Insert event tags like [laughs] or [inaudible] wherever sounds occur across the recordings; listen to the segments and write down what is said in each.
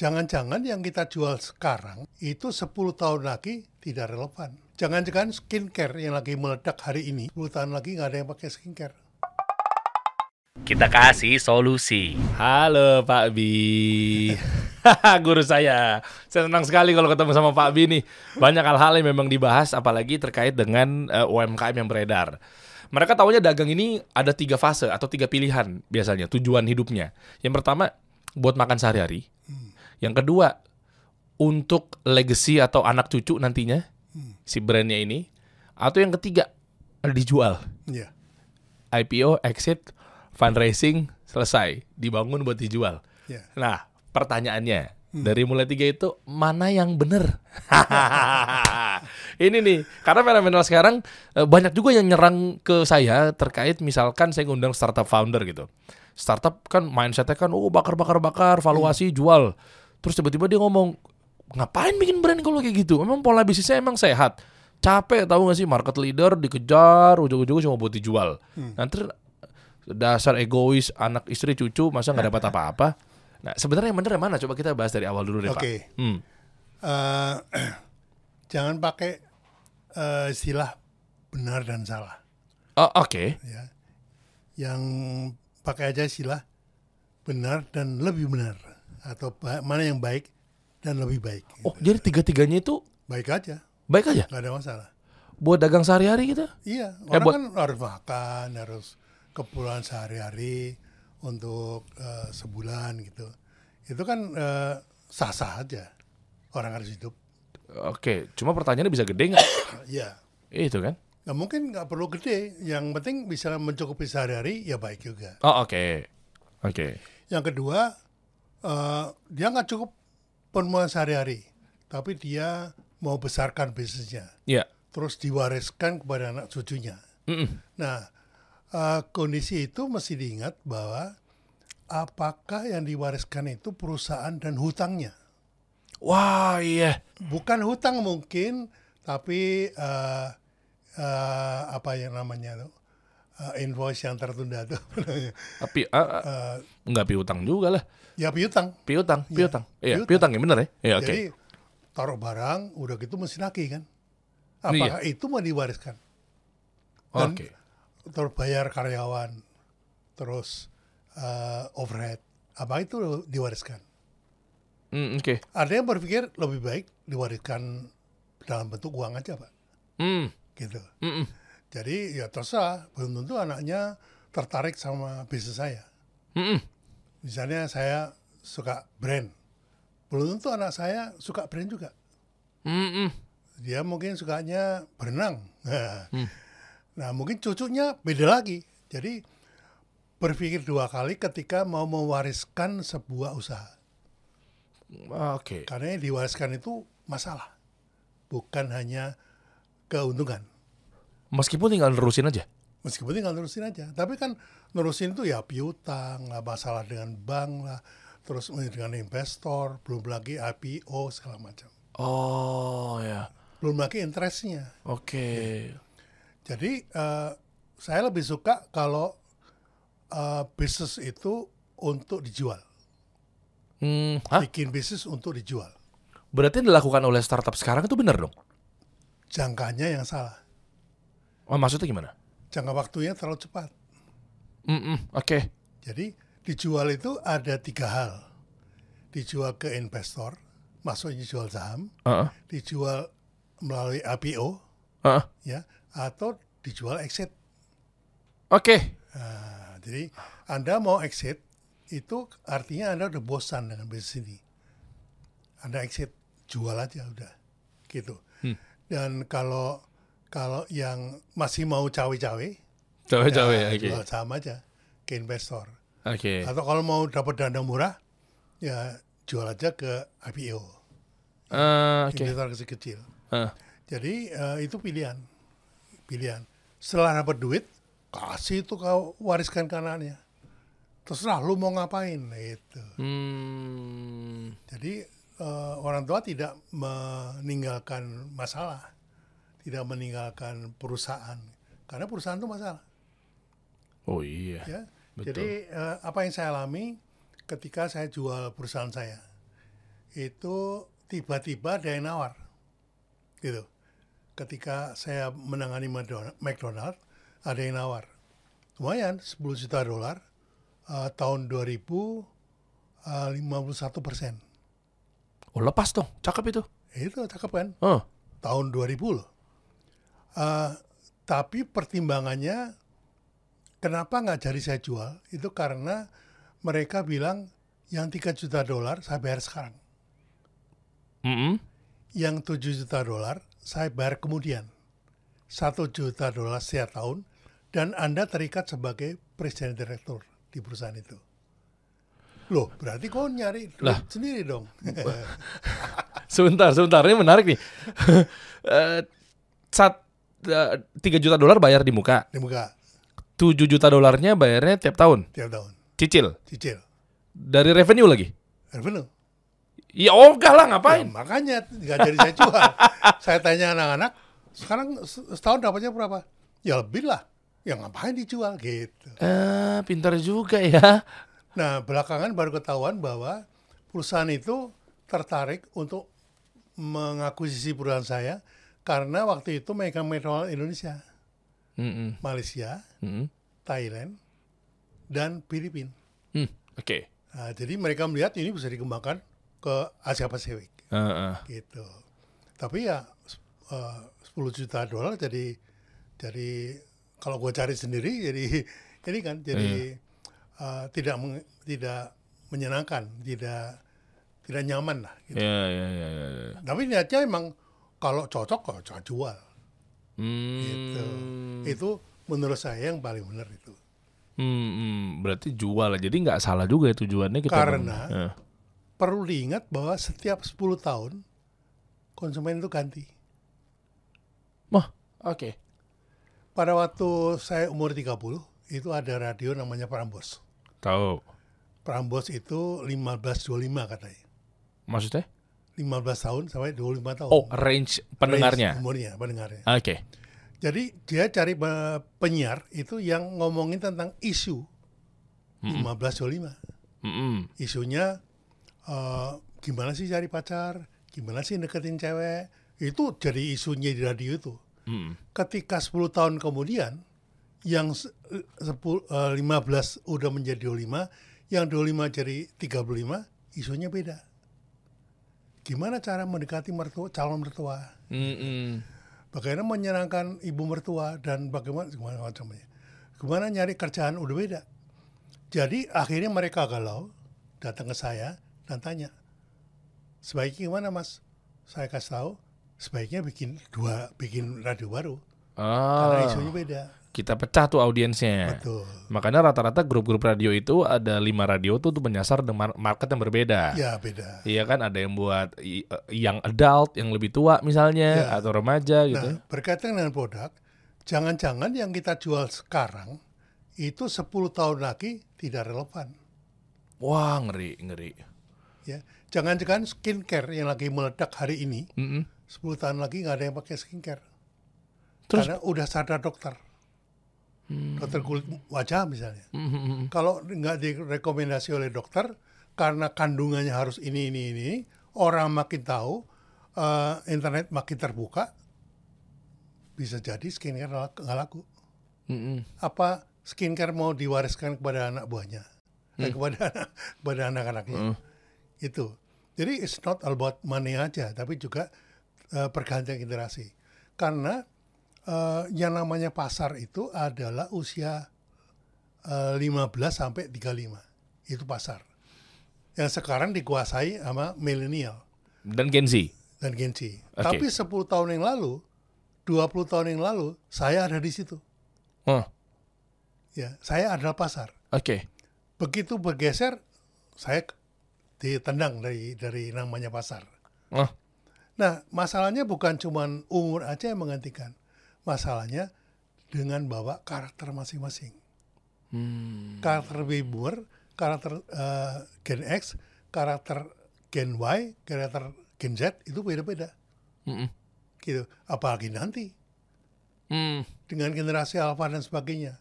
jangan-jangan yang kita jual sekarang itu 10 tahun lagi tidak relevan. Jangan-jangan skincare yang lagi meledak hari ini, 10 tahun lagi nggak ada yang pakai skincare. Kita kasih solusi. Halo Pak Bi. [laughs] Guru saya. Saya senang sekali kalau ketemu sama Pak Bi nih. Banyak hal-hal yang memang dibahas apalagi terkait dengan uh, UMKM yang beredar. Mereka tahunya dagang ini ada tiga fase atau tiga pilihan biasanya tujuan hidupnya. Yang pertama buat makan sehari-hari. Yang kedua untuk legacy atau anak cucu nantinya si brandnya ini. Atau yang ketiga dijual. Iya. IPO, exit, fundraising selesai, dibangun buat dijual. Ya. Nah, pertanyaannya dari mulai tiga itu mana yang bener? [laughs] Ini nih, karena fenomenal sekarang eh, banyak juga yang nyerang ke saya terkait misalkan saya ngundang startup founder gitu. Startup kan mindsetnya kan, oh bakar bakar bakar, valuasi jual. Terus tiba-tiba dia ngomong ngapain bikin brand kalau kayak gitu? Emang pola bisnisnya emang sehat? Capek tahu gak sih market leader dikejar ujung-ujungnya cuma buat dijual. Nanti dasar egois anak istri cucu masa nggak dapat apa-apa. Nah sebenarnya yang bener yang mana? Coba kita bahas dari awal dulu deh Oke. pak. Hmm. Eh, [clears throat] jangan pakai eh, istilah benar dan salah. Oh, Oke. Ya. Yang pakai aja istilah benar dan lebih benar. Atau mana yang baik dan lebih baik. Oh jadi tiga-tiganya itu Baik aja, baik aja nggak ada masalah. buat dagang sehari-hari gitu. Iya, Ya, orang buat- kan harus makan, harus keperluan sehari-hari untuk eh, sebulan gitu. Itu kan eh, sah-sah aja. Orang harus hidup. Oke. Cuma pertanyaannya bisa gede nggak? [coughs] Iya. Itu kan. Nggak mungkin nggak perlu gede. Yang penting bisa mencukupi sehari-hari ya baik juga. Oh oke. Oke. Yang kedua, eh, dia nggak cukup penemuan sehari-hari, tapi dia mau besarkan bisnisnya, Iya. terus diwariskan kepada anak cucunya. Mm-mm. Nah, eh, kondisi itu mesti diingat bahwa apakah yang diwariskan itu perusahaan dan hutangnya. Wah iya. Bukan hutang mungkin, tapi eh, eh, apa yang namanya tuh eh, invoice yang tertunda tuh? [laughs] Tapi ah, Eh, nggak piutang juga lah. ya piutang. Piutang, Iya, piutang. Iya, piutang. piutang ya bener ya. Iya oke. Jadi taruh barang, udah gitu mesti nagih kan. Iya. Apakah itu mau diwariskan? Oke. Terus bayar karyawan, terus eh, overhead, apa itu diwariskan? Hmm, Oke. Ada yang berpikir lebih baik diwariskan dalam bentuk uang aja, Pak. Hmm. Gitu. Mm-mm. Jadi ya terserah, belum tentu anaknya tertarik sama bisnis saya. Mm-mm. Misalnya saya suka brand, belum tentu anak saya suka brand juga. Mm-mm. Dia mungkin sukanya berenang. Nah, [laughs] Hmm. nah, mungkin cucunya beda lagi. Jadi berpikir dua kali ketika mau mewariskan sebuah usaha. Oke. Karena yang diwariskan itu masalah, bukan hanya keuntungan. Meskipun tinggal nerusin aja. Meskipun tinggal nerusin aja. Tapi kan nerusin itu ya piutang, lah, masalah dengan bank lah, terus dengan investor, belum lagi IPO segala macam. Oh ya. Belum lagi interestnya. Oke. Jadi eh, saya lebih suka kalau eh, bisnis itu untuk dijual, Hmm. Hah? bikin bisnis untuk dijual. Berarti yang dilakukan oleh startup sekarang itu benar dong? Jangkanya yang salah, Oh, maksudnya gimana? jangka waktunya terlalu cepat. Mm-mm. Oke. Jadi dijual itu ada tiga hal, dijual ke investor, maksudnya jual saham, Heeh. dijual melalui IPO, Heeh. ya, atau dijual exit. Oke. Nah, jadi Anda mau exit itu artinya Anda udah bosan dengan bisnis ini. Anda exit, jual aja udah, gitu. Dan kalau kalau yang masih mau cawe-cawe, Cawe-cawe. ya Oke. jual saham aja ke investor. Oke. Atau kalau mau dapat dana murah, ya jual aja ke IPO, Eh, Oke. investor kecil-kecil. Eh. Jadi eh, itu pilihan, pilihan. Setelah dapat duit, kasih itu kau wariskan ke anaknya. Terserah lu mau ngapain, itu. Hmm. Jadi eh, orang tua tidak meninggalkan masalah, tidak meninggalkan perusahaan, karena perusahaan itu masalah. Oh iya. Ya. Betul. Jadi eh, apa yang saya alami ketika saya jual perusahaan saya, itu tiba-tiba ada yang nawar. Gitu. Ketika saya menangani McDonald, ada yang nawar. Lumayan 10 juta dolar eh, tahun 2000 eh, 51 persen. Oh lepas dong, cakep itu. Itu cakep kan? Oh, Tahun 2000 loh. Eh, tapi pertimbangannya kenapa nggak jadi saya jual? Itu karena mereka bilang yang 3 juta dolar saya bayar sekarang. Mm-mm. Yang 7 juta dolar saya bayar kemudian. 1 juta dolar setiap tahun dan Anda terikat sebagai presiden direktur di perusahaan itu. Loh, berarti kau nyari Lah. sendiri dong. [laughs] Sebentar, sebentar. Ini menarik nih. [laughs] Eh, Saat eh, 3 juta dolar bayar di muka. di muka 7 juta dolarnya bayarnya tiap tahun. tiap tahun. Cicil. Cicil. Dari revenue lagi. Revenue. Ya oh enggak lah Ya, ngapain. makanya nggak jadi saya jual. [laughs] saya tanya anak-anak, sekarang se- setahun dapatnya berapa? Ya lebih lah. Ya ngapain dijual gitu. Eh, pintar juga ya. [laughs] Nah belakangan baru ketahuan bahwa perusahaan itu tertarik untuk mengakuisisi perusahaan saya karena waktu itu megang McDonald Indonesia, Mm-mm. Malaysia, Mm-mm. Thailand, dan Filipina. Hmm, Oke. Nah, jadi mereka melihat ini bisa dikembangkan ke Asia Pasifik. Eh, eh. gitu. Tapi ya eh, 10 juta dolar jadi jadi kalau gue cari sendiri jadi [laughs] ini kan jadi eh, tidak meng- tidak menyenangkan, tidak tidak nyaman lah. Gitu. Ya, ya, ya, ya. ya. Tapi niatnya emang kalau cocok kok jangan jual. Hmm. Gitu. Itu menurut saya yang paling benar itu. Hmm, hmm, berarti jual. Jadi nggak salah juga ya tujuannya kita. Karena Eh. perlu diingat bahwa setiap 10 tahun konsumen itu ganti. Wah, oke. Pada waktu saya umur 30 itu ada radio namanya Prambos. Tahu. Prambos itu 15-25 katanya. Maksudnya? 15 tahun sampai 25 tahun. Oh, range pendengarnya. Range umurnya, pendengarnya. Oke. Jadi dia cari pe- penyiar itu yang ngomongin tentang isu 15-25. Mm-mm. Isunya eh, gimana sih cari pacar, gimana sih deketin cewek. Itu jadi isunya di radio itu. Mm. Ketika 10 tahun kemudian, yang se- eh, sepul- eh, 15 udah menjadi 25, yang 25 jadi 35, isunya beda. Gimana cara mendekati mertua, calon mertua? Mm-mm. Bagaimana menyenangkan ibu mertua dan bagaimana gimana macamnya. Gimana nyari kerjaan udah beda. Jadi akhirnya mereka galau, datang ke saya dan tanya, sebaiknya gimana mas? Saya kasih tahu, sebaiknya bikin dua, bikin radio baru karena Ah, isunya beda. Kita pecah tuh audiensnya. Betul. Makanya rata-rata grup-grup radio itu ada lima radio tuh tuh menyasar dengan market yang berbeda. Ya beda. Iya kan ada yang buat eh, yang adult, yang lebih tua misalnya Ya. atau remaja gitu. Nah, berkaitan dengan produk, jangan-jangan yang kita jual sekarang itu 10 tahun lagi tidak relevan. Wah, ngeri, ngeri. Ya, jangan-jangan skincare yang lagi meledak hari ini Mm-mm. 10 tahun lagi nggak ada yang pakai skincare. Terus- Karena udah sadar dokter. Dokter kulit wajah misalnya. Mm-mm. Kalau nggak direkomendasi oleh dokter, karena kandungannya harus ini, ini, ini, orang makin tahu, eh, internet makin terbuka, bisa jadi skincare nggak laku- nggak laku. Mm-mm. Apa skincare mau diwariskan kepada anak buahnya? Eh, kepada anak, kepada anak-anaknya. Itu. Jadi it's not about money aja, tapi juga eh, pergantian generasi. Karena eh, yang namanya pasar itu adalah usia eh, 15 sampai 35. Itu pasar. Yang sekarang dikuasai sama milenial Dan Gen Z. dan Gen Z. Oke. Tapi 10 tahun yang lalu, 20 tahun yang lalu, saya ada di situ. Oh, Ya, saya adalah pasar. oke. Begitu bergeser, saya ditendang dari dari namanya pasar. Oh, Nah, masalahnya bukan cuma umur aja yang menggantikan. Masalahnya dengan bawa karakter masing-masing. hmm. Karakter baby boomer, karakter eh, Gen X, karakter Gen Y, karakter Gen Z itu beda-beda. Mm-mm. Gitu. Apalagi nanti Hmm. dengan generasi alpha dan sebagainya.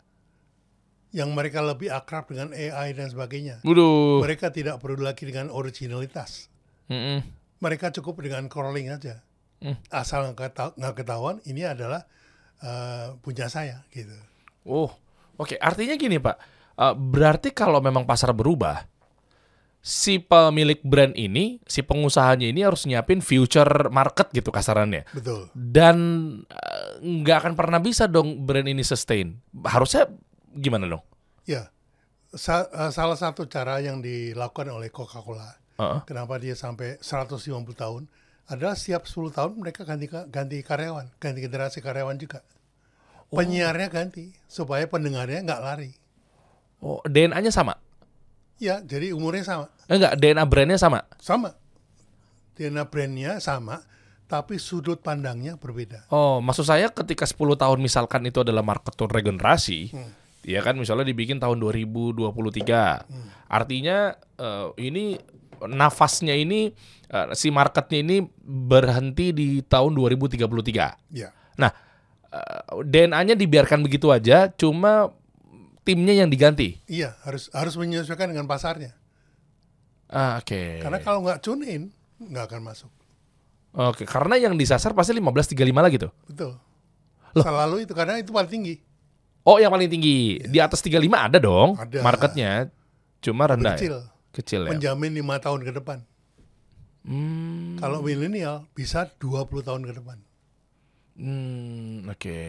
Yang mereka lebih akrab dengan AI dan sebagainya. Waduh. Mereka tidak perlu lagi dengan originalitas. Mm-mm. Mereka cukup dengan crawling aja. Hmm. Asal nggak ketahuan ini adalah eh, punya saya gitu. Oh, oke. Artinya gini Pak, Eh, berarti kalau memang pasar berubah, si pemilik brand ini, si pengusahanya ini harus nyiapin future market gitu kasarannya. Betul. Dan eh, nggak akan pernah bisa dong brand ini sustain. Harusnya gimana dong? Ya. Sa- eh, salah satu cara yang dilakukan oleh Coca-Cola Heeh. kenapa dia sampai 150 tahun adalah setiap 10 tahun mereka ganti ganti karyawan, ganti generasi karyawan juga. Penyiarnya ganti supaya pendengarnya nggak lari. Oh, DNA-nya sama? Ya, jadi umurnya sama. Eh, enggak, DNA brandnya sama. Sama. DNA brandnya sama, tapi sudut pandangnya berbeda. Oh, maksud saya ketika 10 tahun misalkan itu adalah market to regenerasi, ya kan misalnya dibikin tahun 2023. Artinya eh, ini nafasnya ini eh, si marketnya ini berhenti di tahun 2033. Ya, Nah, eh, DNA-nya dibiarkan begitu aja, cuma timnya yang diganti. iya harus harus menyesuaikan dengan pasarnya. Ah, oke. Karena kalau nggak tune in, nggak akan masuk. Oke, karena yang disasar pasti 1535 lagi tuh. Betul. Loh. Selalu itu karena itu paling tinggi. Oh, yang paling tinggi. Di atas 35 ada dong Ada. marketnya. Cuma rendah. ya? Kecil. Kecil ya. Menjamin lima tahun ke depan. Hmm, Kalau milenial bisa 20 tahun ke depan. hmm, oke.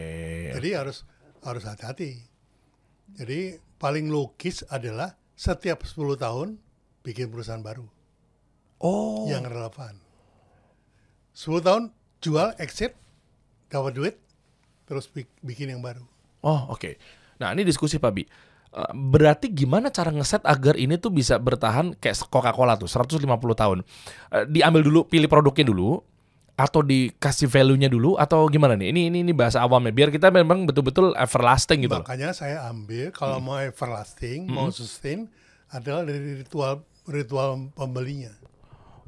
Jadi harus harus hati-hati. Jadi paling logis adalah setiap 10 tahun bikin perusahaan baru Oh. yang relevan. 10 tahun jual, exit, dapat duit, terus bik- bikin yang baru. Oh, oke. Nah, ini diskusi Pak Bi. Berarti gimana cara ngeset agar ini tuh bisa bertahan kayak Coca-Cola tuh 150 tahun. Eh, diambil dulu, pilih produknya dulu atau dikasih value-nya dulu atau gimana nih? Ini ini ini bahasa awamnya biar kita memang betul-betul everlasting gitu loh. Makanya saya ambil kalau mau everlasting, mau sustain adalah dari ritual ritual pembelinya.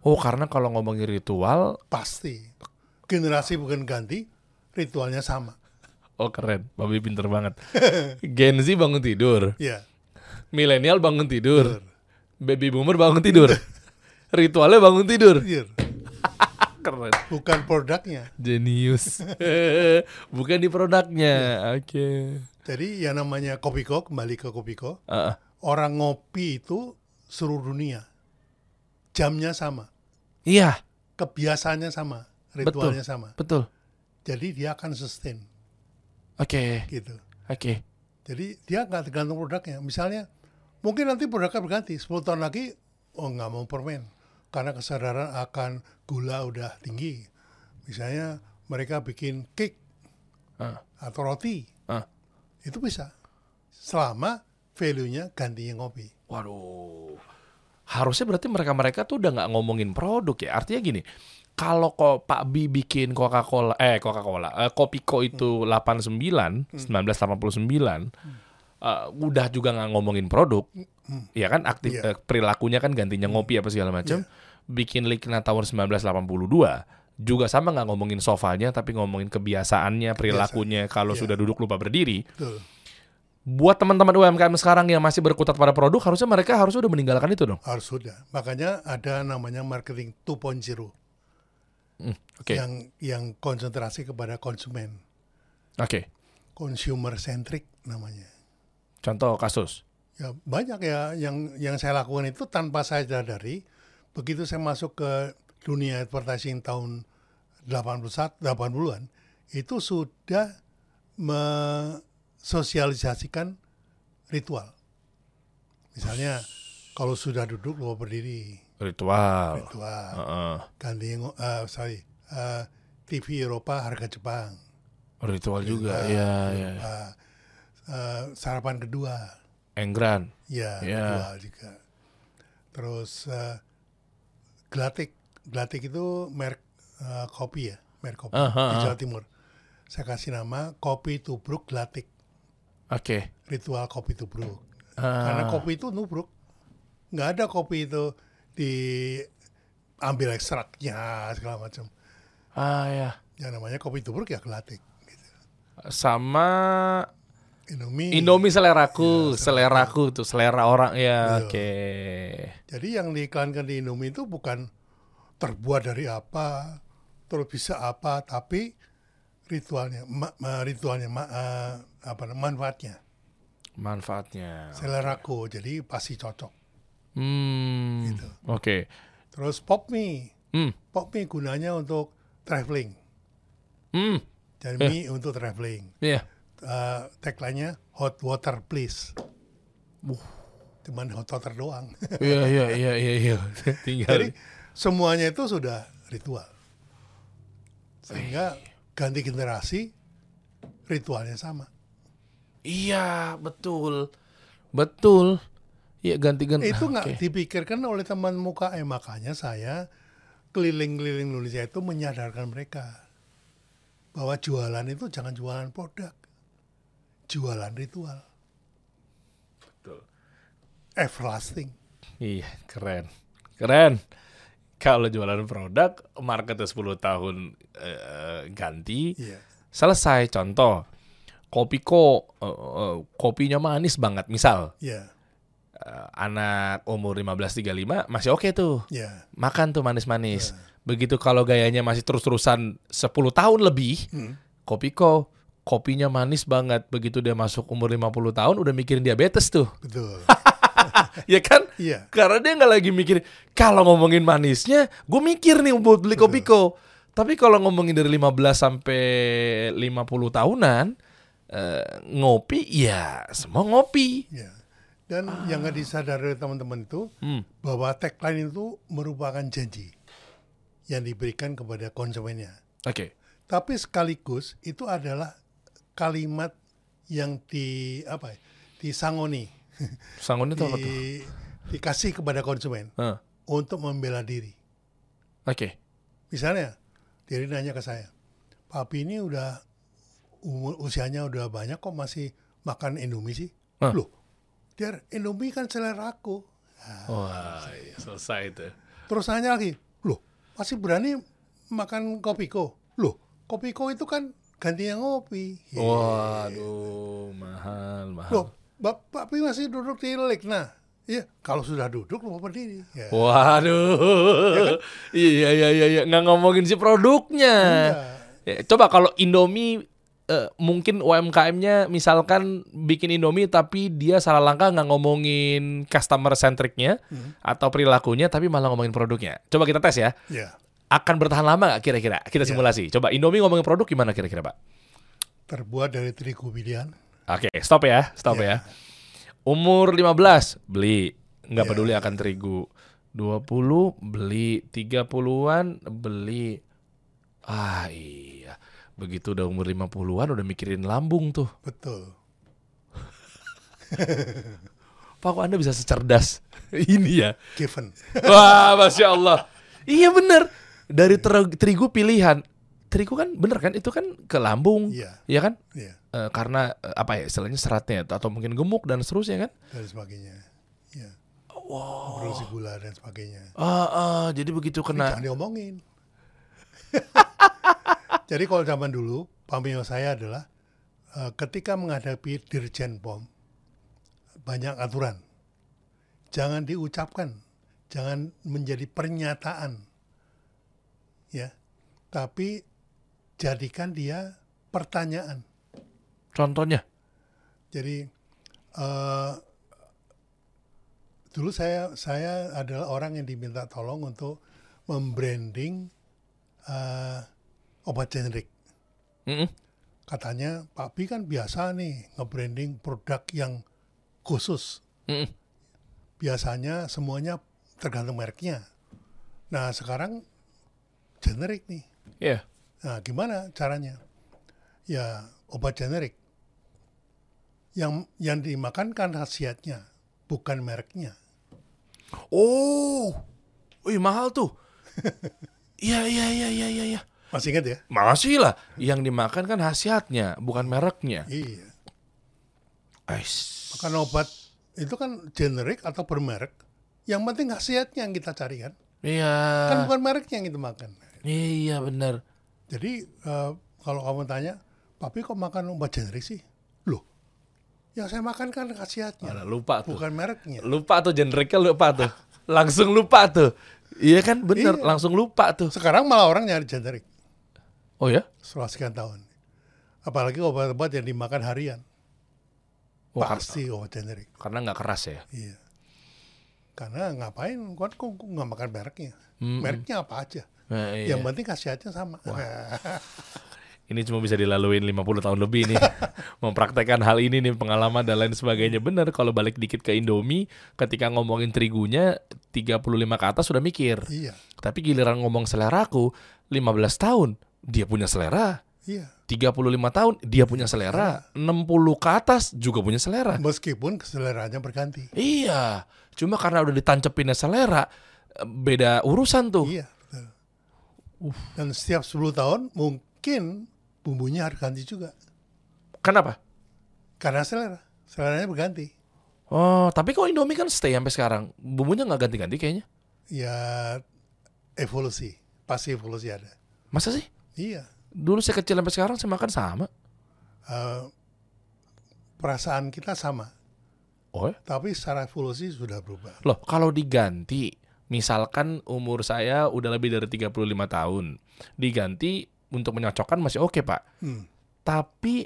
Oh, karena kalau ngomongin ritual, Pasti. Generasi bukan ganti, ritualnya sama. Oh keren. Babi pinter banget. [laughs] Gen Z bangun tidur, Ya, milenial bangun tidur, betul. baby boomer bangun tidur. [laughs] Ritualnya bangun tidur. Betul. [laughs] Keren. Bukan produknya. Jenius. Bukan di produknya. Oke. Jadi yang namanya Kopiko, kembali ke Kopiko, Ah, ah. orang ngopi itu seluruh dunia. Jamnya sama, Iya, kebiasaannya sama, ritualnya sama. betul. Jadi dia akan sustain Oke. gitu. Oke. Jadi dia nggak tergantung produknya. Misalnya mungkin nanti produknya berganti 10 tahun lagi oh nggak mau permen karena kesadaran akan gula udah tinggi. Misalnya mereka bikin cake Ah. atau roti Ah. itu bisa selama value-nya gantinya ngopi. Waduh. Harusnya berarti mereka-mereka tuh udah nggak ngomongin produk ya. Artinya gini, kalau kok Pak Bi bikin Coca-Cola eh Coca-Cola, eh, Kopiko itu 89, 1989 eh, udah juga nggak ngomongin produk. Ya kan aktif Iya. eh, perilakunya kan gantinya ngopi apa segala macam. Bikin Likna tahun 1982 juga sama nggak ngomongin sofanya tapi ngomongin kebiasaannya, perilakunya kalau Iya. sudah duduk lupa berdiri. Betul. Buat teman-teman UMKM sekarang yang masih berkutat pada produk, harusnya mereka harusnya udah meninggalkan itu dong. Harus sudah. Makanya ada namanya marketing 2.0 Hmm, Oke, yang yang konsentrasi kepada konsumen, oke. consumer centric namanya. Contoh kasus. Ya banyak ya yang yang saya lakukan itu tanpa saya sadari. Begitu saya masuk ke dunia advertising tahun 81 80-an itu sudah mensosialisasikan ritual. Misalnya kalau sudah duduk lupa berdiri, Ritual. ritual. Heeh. Ganti ngo- eh, sorry, eh, TV Eropa harga Jepang. Ritual juga, iya, iya. Eh, eh, sarapan kedua, Enggran. ya Ya. ritual juga. Terus eh, Glatik, Glatik itu merek eh, kopi ya, merek kopi Ah, ah, di. Jawa Timur. Saya kasih nama kopi tubruk Glatik, Oke. ritual kopi tubruk. Ah. Karena kopi itu nubruk, nggak ada kopi itu diambil ekstraknya segala macam. Ah ya. Yang namanya kopi tubruk ya Glatik. Sama Indomie. Indomie seleraku, seleraku tuh selera orang ya. Oke. Jadi yang diiklankan di Indomie itu bukan terbuat dari apa, terus bisa apa, tapi ritualnya, ma- ma- ritualnya, ma- eh, apa manfaatnya, Manfaatnya. seleraku, jadi pasti cocok. Hmm. Gitu. Oke. Terus pop mie, Hmm. pop mie gunanya untuk traveling, Hmm. dan Eh. mie untuk traveling. Iya. Eh, tagline-nya hot water please. Wuh. Cuman hot water doang. [laughs] Iya iya iya iya iya. [laughs] Tinggal. Jadi semuanya itu sudah ritual. Sehingga ganti generasi ritualnya sama. Iya, betul. Betul. Iya ganti ganti. itu nggak dipikirkan oleh teman muka eh makanya saya keliling-keliling Indonesia itu menyadarkan mereka bahwa jualan itu jangan jualan produk, jualan ritual. Everlasting. Iya, keren. Keren. Kalau jualan produk, marketnya 10 tahun eh, ganti, Iya. selesai. Contoh, Kopiko, eh, eh, kopinya manis banget. Misal, Iya. Anak umur 15-35 masih oke tuh. Iya. Makan tuh manis-manis. Begitu kalau gayanya masih terus-terusan 10 tahun lebih, Hmm. Kopiko, kopinya manis banget. Begitu dia masuk umur 50 tahun, udah mikirin diabetes tuh. Betul. [laughs] ya kan? Iya. Karena dia nggak lagi mikir kalau ngomongin manisnya, gue mikir nih buat beli kopiko. Tapi kalau ngomongin dari 15 sampai 50 tahunan eh, ngopi ya semua ngopi. Iya. Dan yang nggak disadari teman-teman itu Hmm. bahwa tagline itu merupakan janji yang diberikan kepada konsumennya. Oke. Tapi sekaligus itu adalah kalimat yang di apa ya, disangoni, Sangun itu apa tuh? di, dikasih kepada konsumen Hah, untuk membela diri. Oke. Misalnya, dia nanya ke saya, papi ini udah umur usianya udah banyak kok masih makan Indomie sih? Hah. Loh, dia Indomie kan selera aku. Wah, iya, selesai itu. Terus nanya lagi, loh masih berani makan kopiko? Loh, kopiko itu kan gantinya ngopi. Waduh, mahal, mahal. Loh, Bapak Pi masih duduk di. Nah, iya kalau sudah duduk mau berdiri. Ya. Waduh, iya iya iya iya nggak ngomongin si produknya. Ya, coba kalau Indomie eh, mungkin UMKM-nya misalkan bikin Indomie tapi dia salah langkah nggak ngomongin customer centricnya atau perilakunya tapi malah ngomongin produknya. Coba kita tes ya. Ya, Akan bertahan lama nggak kira-kira? Kita Ya. simulasi. Coba Indomie ngomongin produk gimana kira-kira, Pak? terbuat dari terigu pilihan. Oke, stop ya, stop Ya. ya. Umur 15 beli, nggak Ya. peduli akan terigu. 20 beli, 30-an beli. Ah iya. Begitu udah umur 50-an udah mikirin lambung tuh. Betul. Pak kok Anda bisa secerdas [laughs] ini ya? Given. Wah, Masya Allah. Iya bener. Dari ter- terigu pilihan. Terigu kan bener kan? Itu kan ke lambung. Iya. Iya kan? Ya, Eh, karena eh, apa ya istilahnya seratnya atau mungkin gemuk dan seterusnya kan? dan sebagainya. Ya. Produksi gula dan sebagainya. Ah, ah, jadi begitu kena. Jangan diomongin. [laughs] Jadi kalau zaman dulu, pameo saya adalah eh, ketika menghadapi dirjen pom banyak aturan. Jangan diucapkan, jangan menjadi pernyataan, ya. Tapi jadikan dia pertanyaan. Contohnya. Jadi eh, dulu saya saya adalah orang yang diminta tolong untuk membranding eh, obat generik. Mm-mm. Katanya Pak Bi kan biasa nih nge-branding produk yang khusus. Mm-mm. Biasanya semuanya tergantung mereknya. Nah sekarang generik nih. Iya. Nah gimana caranya? Ya obat generik. Yang yang dimakan kan khasiatnya, bukan mereknya. Oh, wih mahal tuh. [laughs] Iya iya iya iya iya. iya. Masih ingat ya? Masih lah. Yang dimakan kan khasiatnya, bukan mereknya. Iya. Ais. Makan obat itu kan generik atau bermerek. Yang penting khasiatnya yang kita cari kan. Iya. Kan bukan mereknya yang kita makan. Iya benar. Jadi eh, kalau kamu tanya, papi kok makan obat generik sih? Loh, yang saya makan kan khasiatnya, Malah lupa tuh. bukan mereknya. Lupa tuh generiknya lupa tuh. Langsung lupa tuh. Iya kan bener, Iya. langsung lupa tuh. Sekarang malah orang nyari generik Oh ya? setelah sekian tahun. Apalagi obat-obat yang dimakan harian. Oh, Pasti obat generik. karena nggak keras ya. Iya. Karena ngapain? Kan kok nggak makan mereknya? Mm-mm. Mereknya apa aja? Nah, iya. Yang penting khasiatnya sama. [laughs] Ini cuma bisa dilaluin 50 tahun lebih nih. [laughs] Mempraktekkan hal ini nih pengalaman dan lain sebagainya. Bener kalau balik dikit ke Indomie, ketika ngomongin terigunya 35 ke atas sudah mikir. iya, Tapi giliran ngomong seleraku 15 tahun dia punya selera. iya. 35 tahun dia punya selera. 60 ke atas juga punya selera. Meskipun keseleranya berganti. Iya. Cuma karena udah ditancepinnya selera beda urusan tuh. Iya, betul. Dan setiap 10 tahun mungkin bumbunya harus ganti juga. Kenapa? Karena selera. Seleranya berganti. Oh, tapi kok Indomie kan stay sampai sekarang. Bumbunya nggak ganti-ganti kayaknya. Ya evolusi. Pasti evolusi ada. Masa sih? Iya. Dulu saya kecil sampai sekarang saya makan sama. Eh, perasaan kita sama. Oh ya? Tapi secara evolusi sudah berubah. Loh, kalau diganti, misalkan umur saya udah lebih dari 35 tahun, diganti untuk menyocokkan masih oke, Pak. Hmm. Tapi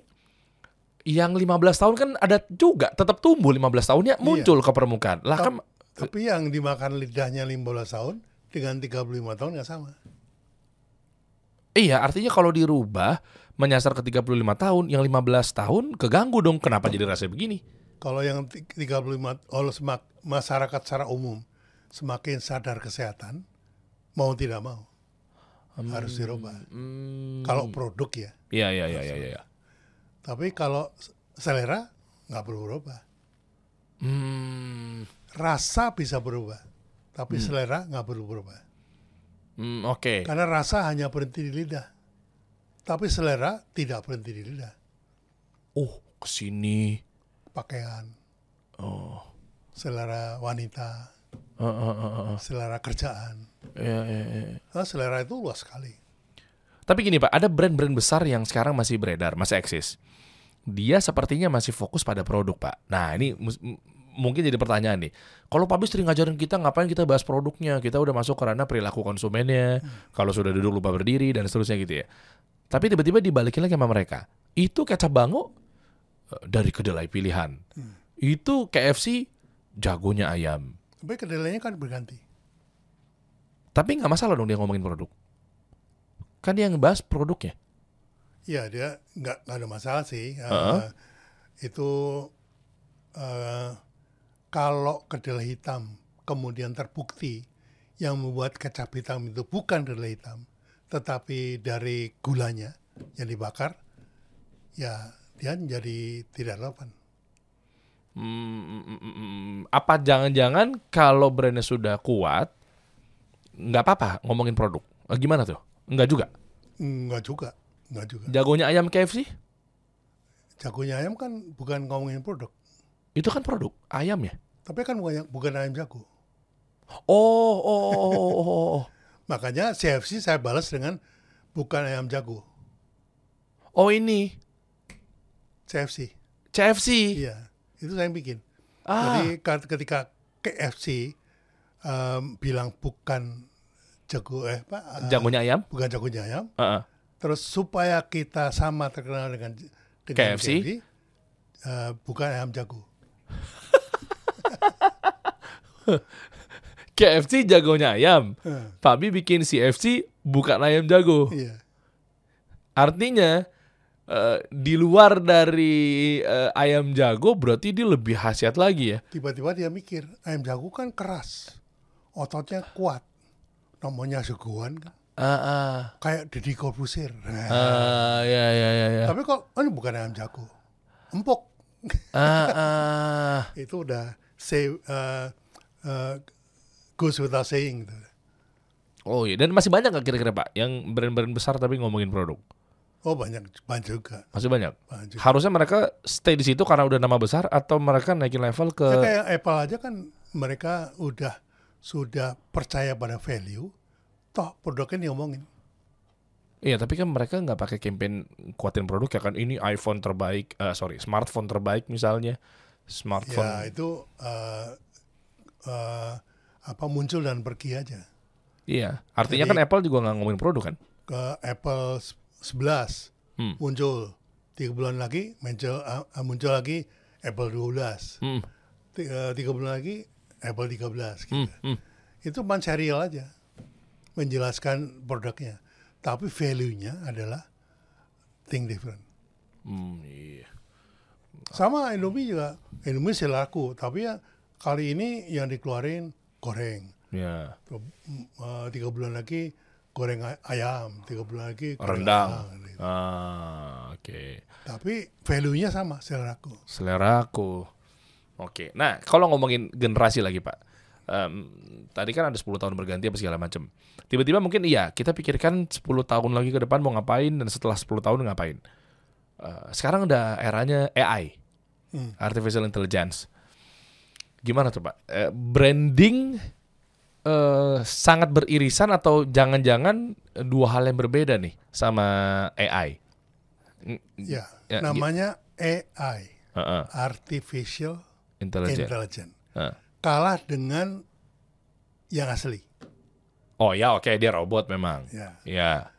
yang 15 tahun kan ada juga tetap tumbuh 15 tahunnya muncul ke permukaan. Lah kan Tapi yang dimakan lidahnya 15 tahun dengan 35 tahun nggak sama. Iya, artinya kalau dirubah menyasar ke 35 tahun, yang 15 tahun keganggu dong. Kenapa jadi rasanya begini? Kalau yang ti- 35 oleh masyarakat secara umum semakin sadar kesehatan, mau tidak mau harus dirubah. Hmm, Kalau produk ya. iya iya iya iya iya. Tapi kalau selera nggak perlu berubah. Hmm, Rasa bisa berubah, tapi selera nggak perlu berubah. Hmm, oke. Karena rasa hanya berhenti di lidah, tapi selera tidak berhenti di lidah. Oh, ke sini. Pakaian, Oh, selera wanita, uh, uh, uh, uh. selera kerjaan. Iya, iya, iya. Nah, selera itu luas sekali. Tapi gini Pak, ada brand-brand besar yang sekarang masih beredar, masih eksis. Dia sepertinya masih fokus pada produk Pak. Nah ini mungkin jadi pertanyaan nih. Kalau sering ngajarin kita ngapain kita bahas produknya, kita udah masuk karena perilaku konsumennya, kalau sudah duduk lupa berdiri dan seterusnya gitu ya. Tapi tiba-tiba dibalikin lagi sama mereka. Itu kecap bango eh, dari kedelai pilihan. Itu KFC jagonya ayam. Tapi kedelainya kan berganti. Tapi nggak masalah dong dia ngomongin produk. Kan dia ngebahas produknya. Iya dia nggak ada masalah sih. Eh, Heeh. itu eh, kalau kedelai hitam kemudian terbukti yang membuat kecap hitam itu bukan kedelai hitam, tetapi dari gulanya yang dibakar, ya dia jadi tidak relevan. Hmm, mm, mm, mm, apa jangan-jangan kalau brandnya sudah kuat, nggak apa-apa ngomongin produk? Eh, Gimana tuh? Nggak juga. Enggak juga, enggak juga. Jagonya ayam KFC Jagonya ayam kan bukan ngomongin produk, itu kan produk ayam ya. tapi kan bukan, bukan ayam jago. Oh, oh, oh, oh, oh, oh. [laughs] Makanya CFC saya balas dengan bukan ayam jago, Oh ini CFC. CFC. Iya, itu saya yang bikin. Ah, Jadi ketika KFC em, bilang bukan jago eh Pak, eh, jagonya ayam. bukan jagonya ayam, terus supaya kita sama terkenal dengan dengan KFC? eh, bukan ayam jago. [laughs] KFC jagonya ayam. Eh, Fabi bikin CFC bukan ayam jago. iya, Artinya eh, di luar dari eh, ayam jago berarti dia lebih khasiat lagi ya. tiba-tiba dia mikir ayam jago kan keras, ototnya kuat, namanya jagoan kan, Ah, ah. kayak Deddy Corbuzier. Ah, ya ya ya ya. Tapi kok oh, ini bukan ayam jago, empuk. Ah, ah. [laughs] itu udah say uh, uh, goes without saying gitu. Oh iya, dan masih banyak nggak kira-kira Pak yang brand-brand besar tapi ngomongin produk? Oh banyak banyak juga. Masih banyak. Banyak juga. Harusnya mereka stay di situ karena udah nama besar atau mereka naikin level ke Ya, kayak Apple aja kan mereka udah sudah percaya pada value, toh produknya diomongin. Iya, tapi kan mereka nggak pakai campaign kuatin produk ya kan ini iPhone terbaik, eh, sorry, smartphone terbaik misalnya, smartphone. Ya itu uh, uh, apa muncul dan pergi aja. Iya. Artinya Jadi- kan Apple juga nggak ngomongin produk kan? ke Apple 11 Hmm. muncul tiga bulan lagi muncul uh, muncul lagi Apple 12 Hmm. tiga, tiga bulan lagi Apple 13 gitu. Hmm. Hmm. itu cuma serial aja menjelaskan produknya tapi value-nya adalah think different Hmm, iya. sama Indomie juga Indomie sih laku tapi ya kali ini yang dikeluarin goreng Ya. Mm, uh, tiga bulan lagi goreng ay- ayam tiga bulan lagi goreng Rendang. ayam, gitu. Ah, oke. tapi value-nya sama seleraku Selera aku. Oke. Nah, kalau ngomongin generasi lagi, Pak. Em, tadi kan ada 10 tahun berganti apa segala macam. Tiba-tiba mungkin iya, kita pikirkan 10 tahun lagi ke depan mau ngapain dan setelah 10 tahun ngapain. Eh, sekarang udah eranya AI. Hmm. Artificial Intelligence. Gimana tuh, Pak? Eh, branding eh, sangat beririsan atau jangan-jangan dua hal yang berbeda nih sama AI? Mm, ya, Ya, namanya AI Heeh, artificial intelligence. intelligence Heeh. Kalah dengan yang asli. Oh ya, oke dia robot memang. ya. Ya,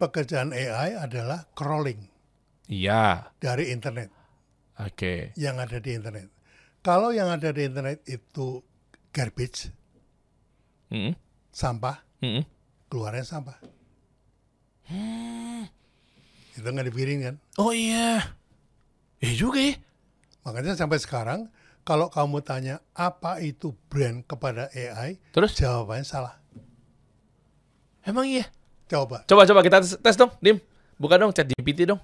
pekerjaan AI adalah crawling. Iya, dari internet. Oke. yang ada di internet. Kalau yang ada di internet itu garbage. Mm, sampah. Mm. keluarnya sampah. Itu nggak dipikirin kan Oh iya, eh juga ya. makanya sampai sekarang kalau kamu tanya apa itu brand kepada AI Terus, jawabannya salah emang iya. coba Coba coba kita tes, tes dong, Dim. Buka dong chat GPT dong.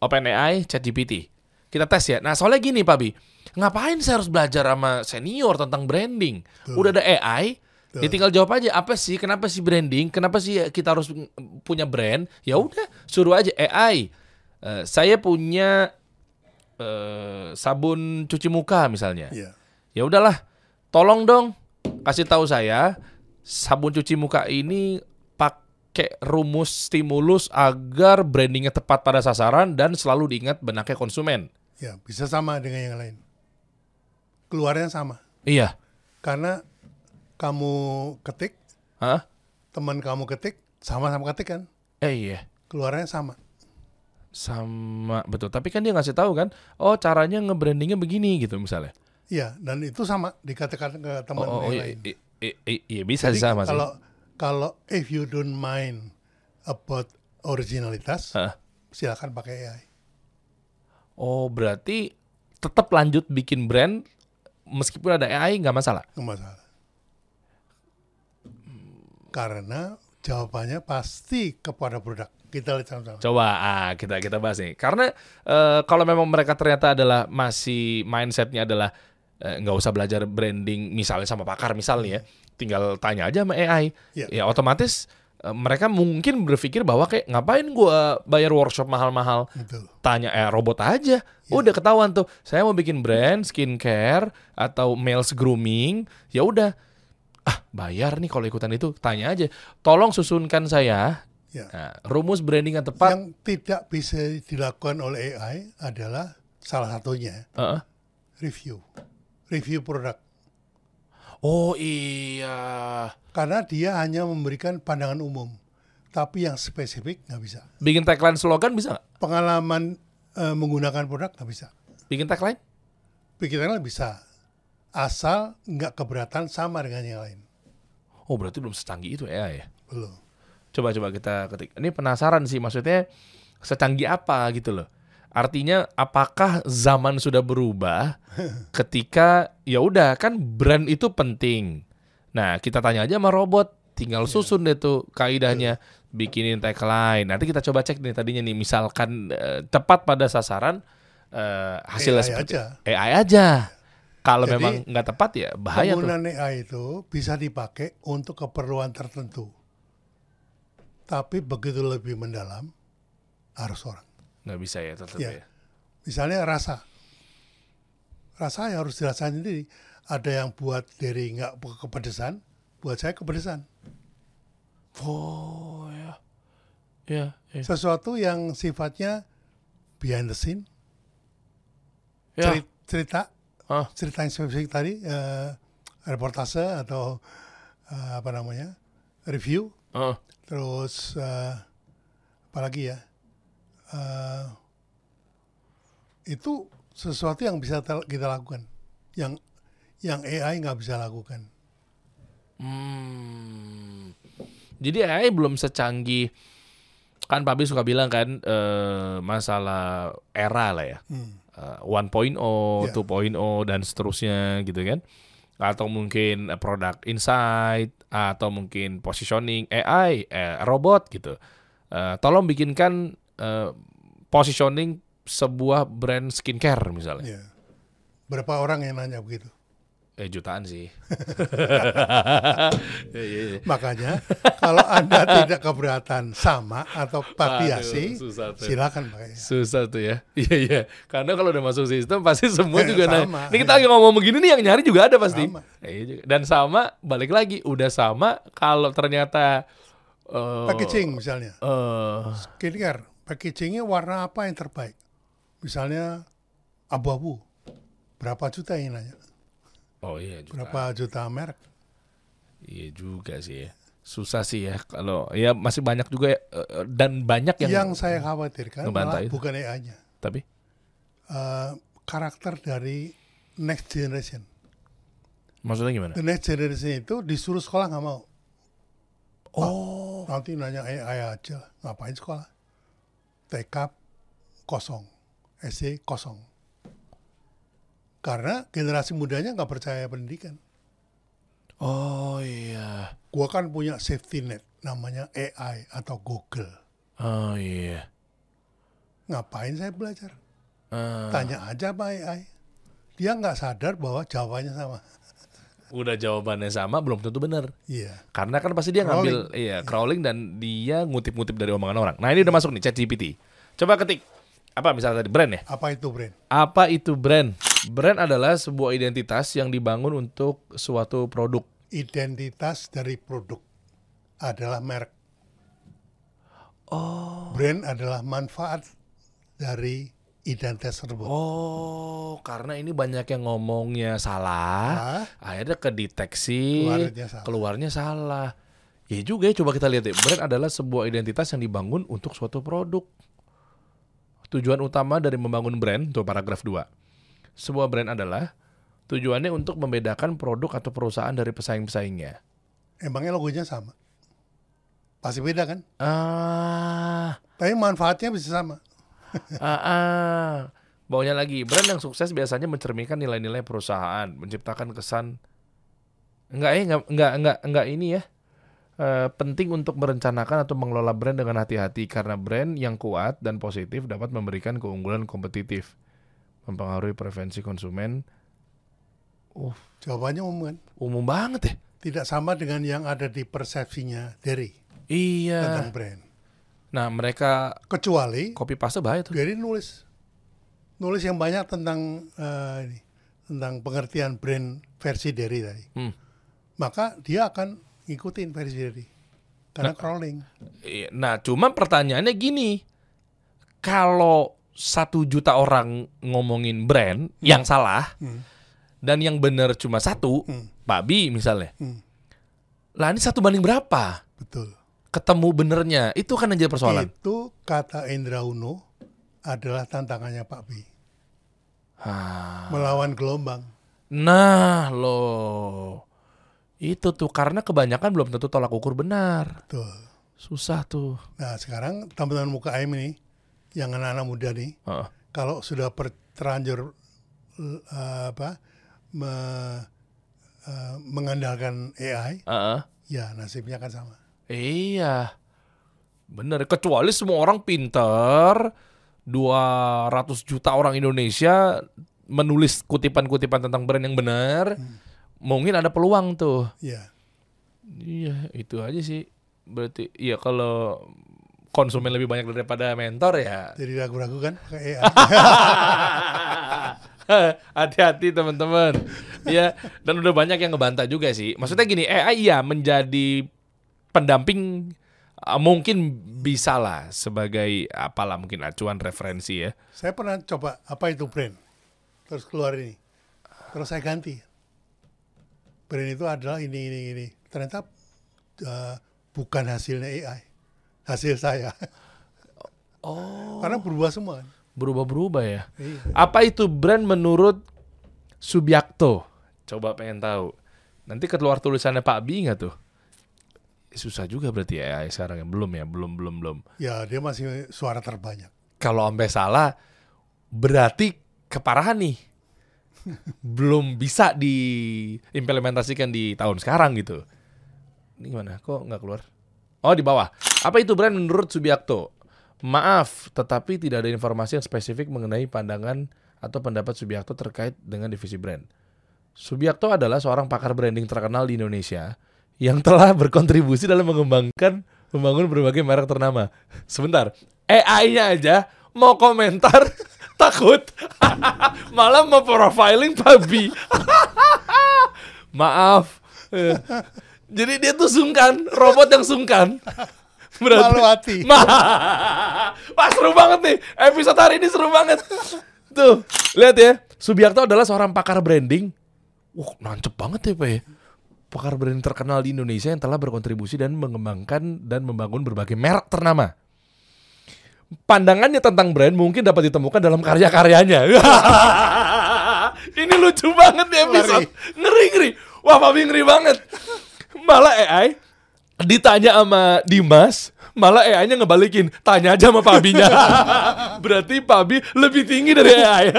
OpenAI, chat GPT. Kita tes ya. Nah soalnya gini Pak Bi, ngapain saya harus belajar sama senior tentang branding? Tuh. Udah ada AI, Tuh. ya tinggal jawab aja apa sih, kenapa sih branding, kenapa sih kita harus punya brand? Ya udah, suruh aja AI. Eh, saya punya eh, sabun cuci muka misalnya. ya Ya udahlah, tolong dong kasih tahu saya sabun cuci muka ini pakai rumus stimulus agar brandingnya tepat pada sasaran dan selalu diingat benaknya konsumen. ya bisa sama dengan yang lain keluarnya sama Iya. karena kamu ketik Hah? teman kamu ketik sama-sama ketik kan Eh iya. keluarnya sama Sama betul. Tapi kan dia ngasih tahu kan, oh caranya nge-brandingnya begini gitu misalnya. iya dan itu sama dikatakan ke teman Oh, oh, yang iya, lain i- i- i- iya bisa Jadi sih sama sih. kalau kalau if you don't mind about originalitas Hah? silakan pakai AI Oh berarti tetap lanjut bikin brand meskipun ada AI nggak masalah. nggak masalah karena jawabannya pasti kepada produk kita lihat sama-sama Coba ah, kita kita bahas nih. Karena eh, kalau memang mereka ternyata adalah masih mindsetnya adalah eh, nggak usah belajar branding misalnya sama pakar misalnya ya, tinggal tanya aja sama AI. Iya. Ya otomatis eh, mereka mungkin berpikir bahwa kayak ngapain gua bayar workshop mahal-mahal, tanya eh robot aja. Udah ketahuan tuh. Saya mau bikin brand skincare atau males grooming, ya udah. Ah, bayar nih kalau ikutan itu. Tanya aja. Tolong susunkan saya ya Nah, rumus branding yang tepat. yang tidak bisa dilakukan oleh AI adalah salah satunya Heeh. review review produk Oh iya. karena dia hanya memberikan pandangan umum tapi yang spesifik nggak bisa Bikin tagline slogan bisa nggak? pengalaman eh, menggunakan produk nggak bisa Bikin tagline? pikirannya bisa asal nggak keberatan sama dengan yang lain Oh berarti belum secanggih itu AI ya? belum Coba coba kita ketik. Ini penasaran sih maksudnya secanggih apa gitu loh. Artinya apakah zaman sudah berubah [laughs] ketika ya udah kan brand itu penting. Nah kita tanya aja sama robot, tinggal susun deh tuh kaidahnya, bikinin tagline. Nanti kita coba cek nih tadinya nih misalkan eh, tepat pada sasaran eh, hasilnya AI seperti aja. AI aja. Kalau Jadi, memang nggak tepat ya bahaya tuh. penggunaan AI itu bisa dipakai untuk keperluan tertentu tapi begitu lebih mendalam harus orang Nggak bisa ya tetap Ya. ya. misalnya rasa rasa ya harus dirasain sendiri ada yang buat dari nggak kepedesan buat saya kepedesan Oh ya. Ya, ya. sesuatu yang sifatnya behind the scene Ya. ceri- cerita Ah. cerita yang spesifik tadi eh, reportase atau eh, apa namanya review, Heeh. Terus eh, apalagi ya, eh, itu sesuatu yang bisa kita lakukan, yang yang AI nggak bisa lakukan. Hmm. Jadi AI belum secanggih kan Pak Abi suka bilang kan eh, masalah era lah ya. Hmm. Eh, 1.0, Ya. 2.0 dan seterusnya gitu kan. Atau mungkin product insight atau mungkin positioning AI, eh, robot gitu. Eh, tolong bikinkan eh, positioning sebuah brand skincare misalnya. Ya. Berapa orang yang nanya begitu? Eh jutaan sih. [laughs] Iya, iya, iya. Makanya kalau anda [laughs] tidak keberatan sama atau Aduh, tuh. silakan pakai. Susah tuh ya. [laughs] Iya iya. Karena kalau udah masuk sistem pasti semua Eh, juga sama, nanya. Ini kita lagi ngomong begini nih yang nyari juga ada pasti. Sama. Eh. Dan sama balik lagi udah sama kalau ternyata eh Packaging misalnya, eh, skincare, packagingnya warna apa yang terbaik? Misalnya abu-abu, berapa juta yang nanya? Oh iya juga. Berapa juta merek? Iya juga sih ya. Susah sih ya kalau ya masih banyak juga ya, eh, dan banyak yang, Yang, saya khawatirkan malah itu. bukan AI-nya, tapi Eh, karakter dari next generation. maksudnya gimana? The next generation itu disuruh sekolah nggak mau. Oh, Nanti nanya AI aja, ngapain sekolah? TK kosong, SD kosong. Karena generasi mudanya nggak percaya pendidikan. oh iya. Gua kan punya safety net, namanya AI atau Google. Oh iya. Ngapain saya belajar? Eh, Tanya aja sama AI. Dia nggak sadar bahwa jawabannya sama. udah jawabannya sama belum tentu benar. Iya. Karena kan pasti dia ngambil iya crawling dan dia ngutip-ngutip dari omongan orang. Nah, ini udah masuk nih ChatGPT. Coba ketik apa misalnya tadi brand ya? Apa itu brand? Apa itu brand? Brand adalah sebuah identitas yang dibangun untuk suatu produk. Identitas dari produk adalah merek. Oh. Brand adalah manfaat dari identitas tersebut. Oh, karena ini banyak yang ngomongnya salah, Ah, akhirnya kedeteksi, Keluarnya salah. keluarnya salah. Ya juga ya, coba kita lihat deh. Brand adalah sebuah identitas yang dibangun untuk suatu produk. Tujuan utama dari membangun brand, tuh paragraf 2. Sebuah brand adalah tujuannya untuk membedakan produk atau perusahaan dari pesaing-pesaingnya. emangnya logonya sama? Pasti beda kan? Ah, Tapi manfaatnya bisa sama. [laughs] ah, ah. Bawahnya lagi, brand yang sukses biasanya mencerminkan nilai-nilai perusahaan, menciptakan kesan enggak eh enggak enggak enggak enggak ini ya. Eh, penting untuk merencanakan atau mengelola brand dengan hati-hati karena brand yang kuat dan positif dapat memberikan keunggulan kompetitif, mempengaruhi preferensi konsumen. Uh, Jawabannya umum kan? umum banget ya. Tidak sama dengan yang ada di persepsinya Derry Iya. tentang brand. Nah, mereka Kecuali copy paste bahaya tuh. Derry nulis nulis yang banyak tentang eh, ini, tentang pengertian brand versi Derry tadi. Hmm. Maka dia akan ngikutin versi Derry. Karena crawling. Iya, Nah, cuma pertanyaannya gini, kalau satu juta orang ngomongin brand yang salah Hmm. dan yang benar cuma satu, Hmm. babi misalnya, Hmm. lah ini satu banding berapa? Betul. Ketemu benernya, itu kan yang jadi persoalan. Itu kata Indra Uno adalah tantangannya Pak B. Ah. Melawan gelombang. Nah, loh, itu tuh karena kebanyakan belum tentu tolak ukur benar, Betul. susah tuh. Nah sekarang teman-teman muka M ini, yang anak-anak muda nih, Heeh. kalau sudah per- terlanjur eh, apa me- eh, mengandalkan AI, Heeh. ya nasibnya akan sama. Iya. Bener, kecuali semua orang pinter, 200 juta orang Indonesia menulis kutipan-kutipan tentang brand yang benar, mungkin ada peluang tuh. Ya, Iya, itu aja sih. Berarti iya kalau konsumen lebih banyak daripada mentor ya. jadi ragu-ragu kan. [laughs] [laughs] Hati-hati teman-teman. Ya, dan udah banyak yang ngebantah juga sih. Maksudnya gini, AI ya menjadi pendamping uh, mungkin bisa lah sebagai apalah mungkin acuan referensi ya. saya pernah coba apa itu brand, terus keluar ini, terus saya ganti. Brand itu adalah ini ini ini. Ternyata eh, bukan hasilnya AI, hasil saya. Oh. Karena berubah semua. Berubah-berubah ya. Iya. Apa itu brand menurut Subiakto? Coba pengen tahu. Nanti keluar tulisannya Pak Bi nggak tuh? Susah juga berarti ya AI sekarang ya. Belum ya, belum, belum, belum. Ya dia masih suara terbanyak. Kalau sampai salah, berarti keparahan nih. [laughs] belum bisa diimplementasikan di tahun sekarang gitu. Ini gimana? Kok nggak keluar? Oh di bawah. Apa itu brand menurut Subiakto? Maaf, tetapi tidak ada informasi yang spesifik mengenai pandangan atau pendapat Subiakto terkait dengan divisi brand. Subiakto adalah seorang pakar branding terkenal di Indonesia yang telah berkontribusi dalam mengembangkan membangun berbagai merek ternama. Sebentar, AI-nya aja mau komentar [laughs] takut, [laughs] malah mau profiling Pabi. [laughs] Maaf. Jadi dia tuh sungkan, robot yang sungkan. [laughs] Malu hati. [laughs] Ma Wah seru banget nih Episode hari ini seru banget Tuh Lihat ya Subiakto adalah seorang pakar branding Wah nancep banget ya Pak ya Pakar branding terkenal di Indonesia Yang telah berkontribusi dan mengembangkan Dan membangun berbagai merek ternama Pandangannya tentang brand mungkin dapat ditemukan dalam karya-karyanya. [laughs] Ini lucu banget nih episode. Ngeri-ngeri. Wah, Papi ngeri banget. Malah AI ditanya sama Dimas, malah AI-nya ngebalikin, tanya aja sama Pabinya. [laughs] Berarti Pabi lebih tinggi dari AI.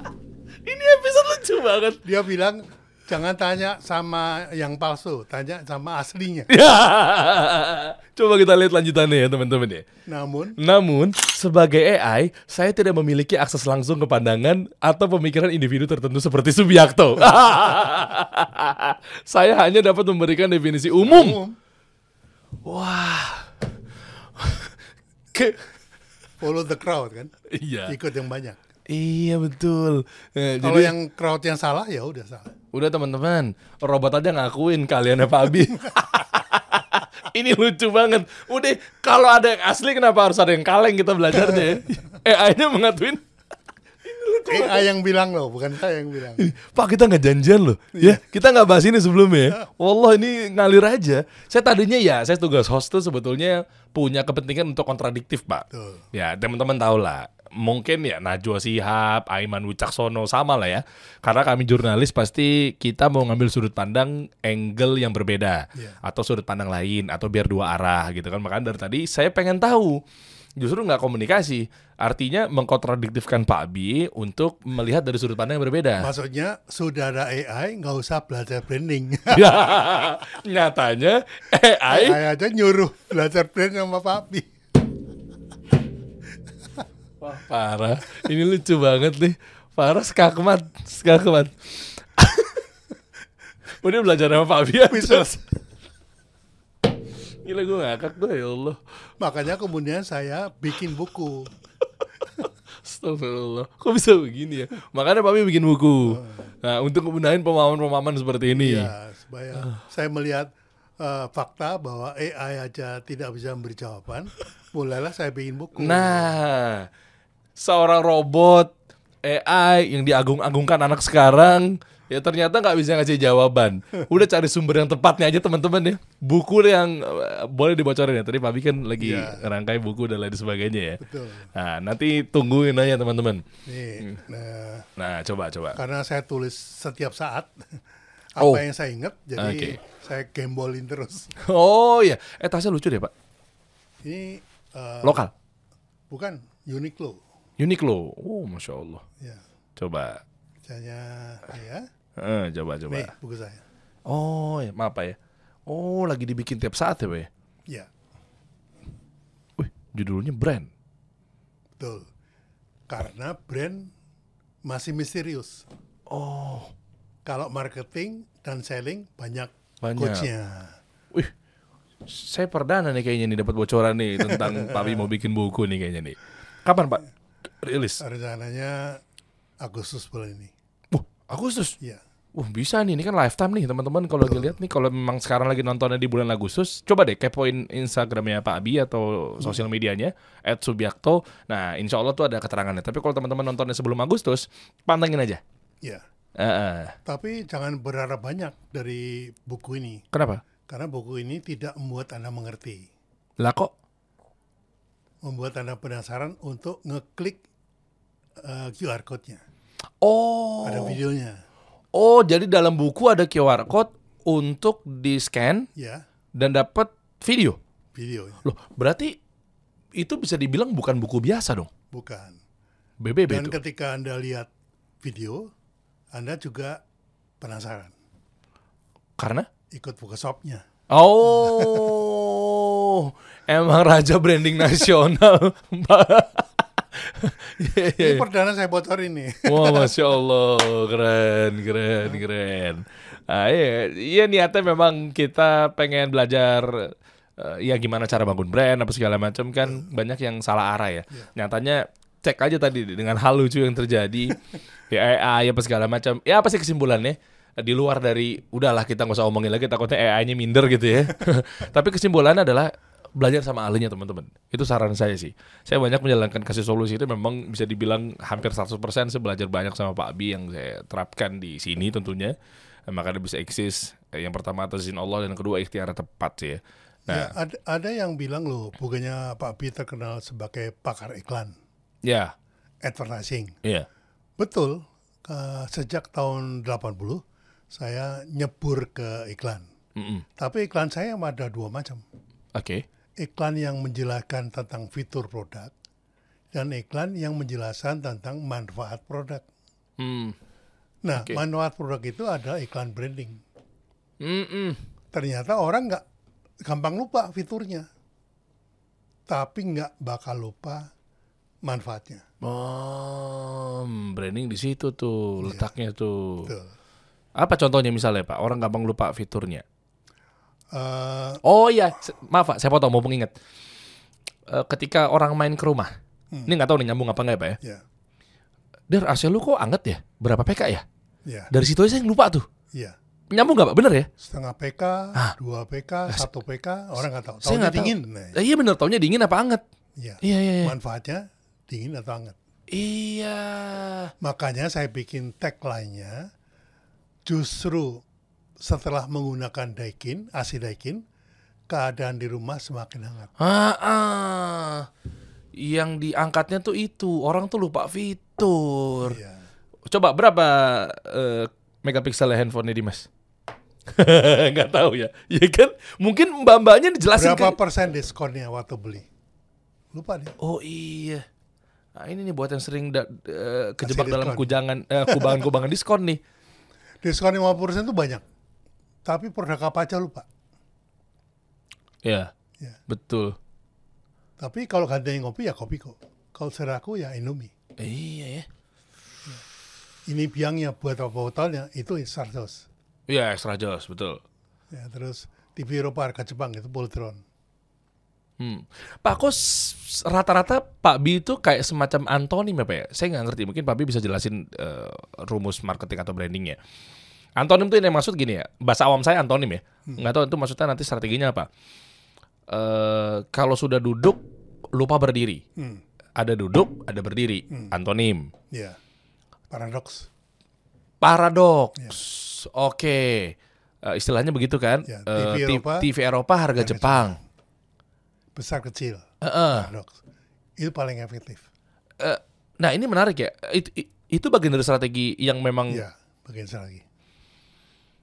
[laughs] Ini episode lucu banget. Dia bilang jangan tanya sama yang palsu, tanya sama aslinya. Ya. [laughs] Coba kita lihat lanjutannya ya teman-teman ya. Namun Namun, sebagai AI, saya tidak memiliki akses langsung ke pandangan atau pemikiran individu tertentu seperti Subiakto. [laughs] saya hanya dapat memberikan definisi umum. umum Wah. Ke- follow the crowd kan, iya. ikut yang banyak. Iya betul. Eh, Kalau jadi yang crowd yang salah ya udah salah. udah teman-teman, robot aja ngakuin kaliannya Pak Abi. [laughs] Ini lucu banget. Udah kalau ada yang asli kenapa harus ada yang kaleng kita belajarnya? [laughs] ya? AI-nya mengatuin AI yang bilang loh, bukan saya yang bilang. Pak kita nggak janjian loh ya kita nggak bahas ini sebelumnya ya. Wallah ini ngalir aja saya tadinya ya saya tugas host tuh sebetulnya punya kepentingan untuk kontradiktif pak Tuh. ya teman-teman tahu lah mungkin ya Najwa Shihab, Aiman Wicaksono sama lah ya karena kami jurnalis pasti kita mau ngambil sudut pandang angle yang berbeda Iya. atau sudut pandang lain atau biar dua arah gitu kan makanya dari tadi saya pengen tahu justru nggak komunikasi artinya mengkontradiktifkan Pak Abi untuk melihat dari sudut pandang yang berbeda Maksudnya sudah ada AI, nggak usah belajar branding. Ya, [laughs] nyatanya AI AI aja nyuruh belajar brand sama papi. Wah, parah. Ini lucu banget nih. Parah skakmat, skakmat. [laughs] Udah belajar sama Pak Abi aja. Bisa. Gila gue ngakak gue ya Allah. Makanya kemudian saya bikin buku. Astagfirullah. Kok bisa begini ya? Makanya Pak Abi bikin buku. Nah, untuk membenahin pemahaman-pemahaman seperti ini. Ya, supaya saya melihat eh, fakta bahwa AI aja tidak bisa memberi jawaban. Mulailah saya bikin buku. Nah, seorang robot AI yang diagung-agungkan anak sekarang ya ternyata nggak bisa ngasih jawaban. [laughs] Udah cari sumber yang tepatnya aja teman-teman ya. Buku yang eh, boleh dibocorin ya. Tadi Pabi kan lagi Iya. rangkai buku dan lain sebagainya ya. Betul. Nah, nanti tungguin aja teman-teman. Nih, nah, Nah, coba coba. karena saya tulis setiap saat [laughs] apa Oh. yang saya ingat, jadi Oke. saya gembolin terus. Oh iya, eh tasnya lucu deh, Pak. Ini eh, Lokal. bukan Uniqlo. Uniqlo. Oh, Masya Allah. Ya, Coba. misalnya ya, Eh, coba coba. nih buku saya. Oh, ya, maaf Pak ya. Oh, lagi dibikin tiap saat ya, Pak ya? Ya, Wih, judulnya brand. betul. Karena brand masih misterius. Oh, Kalau marketing dan selling banyak, Banyak. coachnya. wih. Saya perdana nih kayaknya nih dapat bocoran nih tentang [laughs] Papi mau bikin buku nih kayaknya nih. Kapan, Pak? Rilis. Rencananya Agustus bulan ini. Wah, Agustus. Ya, Wah, bisa nih. Ini kan lifetime nih, teman-teman. Kalau dilihat nih, kalau memang sekarang lagi nontonnya di bulan Agustus, coba deh kepoin Instagramnya Pak Abi atau sosial medianya @subiakto. Nah, insya Allah tuh ada keterangannya. Tapi kalau teman-teman nontonnya sebelum Agustus, pantengin aja. ya. Eh, eh. Tapi jangan berharap banyak dari buku ini. Kenapa? Karena buku ini tidak membuat Anda mengerti. Lah kok? Membuat Anda penasaran untuk ngeklik eh, QR code-nya. Oh. Ada videonya. Oh, jadi dalam buku ada QR code untuk di-scan Ya, dan dapat video. videonya. Loh, berarti itu bisa dibilang bukan buku biasa dong. Bukan. BBB Dan itu. ketika Anda lihat video, Anda juga penasaran. Karena Ikut buku shop-nya. Oh, [laughs] emang raja branding nasional. [laughs] Ini perdana saya bocor ini. [laughs] Wah, masya Allah, keren, keren, keren. Ah, iya, iya niatnya memang kita pengen belajar eh, ya gimana cara bangun brand apa segala macam kan banyak yang salah arah ya. Nyatanya cek aja tadi dengan hal lucu yang terjadi [laughs] ya AI apa segala macam. Ya apa sih kesimpulannya? Di luar dari udahlah kita nggak usah omongin lagi takutnya AI-nya minder gitu ya. Tapi kesimpulannya adalah belajar sama ahlinya teman-teman. Itu saran saya sih. Saya banyak menjalankan kasih solusi itu memang bisa dibilang hampir 100% saya belajar banyak sama Pak Abi yang saya terapkan di sini tentunya. Makanya bisa eksis. Eh, Yang pertama atas izin Allah dan kedua ikhtiar tepat sih ya. Nah, Ya, ada, ada yang bilang loh, bukannya Pak Bi terkenal sebagai pakar iklan, ya, advertising. iya. Betul, ke- sejak tahun 80 saya nyebur ke iklan. Mm-mm. Tapi iklan saya ada dua macam. Oke. Iklan yang menjelaskan tentang fitur produk dan iklan yang menjelaskan tentang manfaat produk. Hmm. Nah, Oke. manfaat produk itu adalah iklan branding. Mm-mm. Ternyata orang nggak gampang lupa fiturnya, tapi nggak bakal lupa manfaatnya. Oh, branding di situ tuh letaknya tuh. Betul. Apa contohnya misalnya Pak? Orang gampang lupa fiturnya. Eh, Oh iya, maaf Pak, saya potong mau pengingat. Eh, ketika orang main ke rumah, ini nggak tahu nih nyambung apa nggak ya Pak ya? ya, Der, AC lu kok anget ya? Berapa PK ya? ya, Dari situ aja saya lupa tuh. ya. Nyambung nggak Pak? Bener ya? Setengah PK, dua PK, satu PK, orang nggak tahu. Saya nggak tahu. dingin. Nah, Eh, iya bener, taunya dingin apa anget? ya. Iya, iya, iya. Manfaatnya dingin atau hangat. Iya. Makanya saya bikin tagline-nya justru setelah menggunakan Daikin, AC Daikin, keadaan di rumah semakin hangat. Ah, ah. Yang diangkatnya tuh itu, orang tuh lupa fitur. Iya. Coba berapa eh, megapiksel handphonenya Dimas? [laughs] Nggak tahu ya. Iya kan? Mungkin mbak-mbaknya dijelasin Berapa ke- persen diskonnya waktu beli? Lupa deh. Oh iya. Nah, ini nih buat yang sering da- eh, kejebak dalam kujangan eh, kubangan-kubangan [laughs] diskon nih. Diskon 50% itu banyak. Tapi produk apa aja lupa. Ya, Ya. betul. Tapi kalau gantinya ngopi ya kopi kok. Kalau seraku ya Indomie. Iya ya. Ini biangnya buat apa botolnya itu Sardos. Iya, extra jos, betul. Ya, terus TV Eropa harga Jepang itu Voltron. Hmm. Pak, s- rata-rata Pak Bi itu kayak semacam antonim ya Pak ya? Saya nggak ngerti, mungkin Pak Bi bisa jelasin eh, rumus marketing atau brandingnya. Antonim itu yang maksud gini ya, bahasa awam saya antonim ya. Nggak tahu itu maksudnya nanti strateginya apa. Eh kalau sudah duduk, lupa berdiri. Hmm. Ada duduk, ada berdiri. Antonim. Ya. Paradoks. Paradoks. Oke. Eh, istilahnya begitu kan? Ya, Eh, TV T- Eropa, TV Eropa harga Jepang. Besar kecil. Heeh. Paradoks. Itu paling efektif. Eh, nah ini menarik ya. Itu, itu bagian dari strategi yang memang. Ya, bagian saya lagi.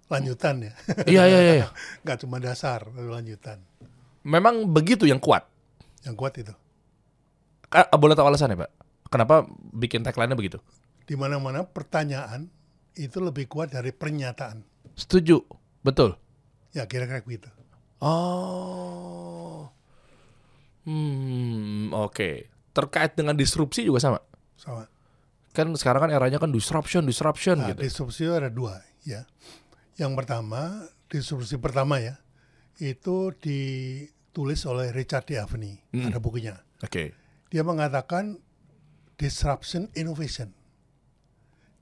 Lanjutan ya. Iya iya iya. [laughs] Nggak cuma dasar, tapi lanjutan. Memang begitu yang kuat. Yang kuat itu. Ka- boleh tahu alasannya pak? Kenapa bikin tagline-nya begitu? Di mana-mana pertanyaan itu lebih kuat dari pernyataan. Setuju, betul. Ya kira-kira begitu. Oh, hmm, oke. Terkait dengan disrupsi juga sama. Sama. Kan sekarang kan eranya kan disruption, disruption Nah, gitu. disrupsi ada dua ya. Yang pertama, disrupsi pertama ya, itu ditulis oleh Richard D'Aveni, ada bukunya. Oke. Dia mengatakan disruption innovation.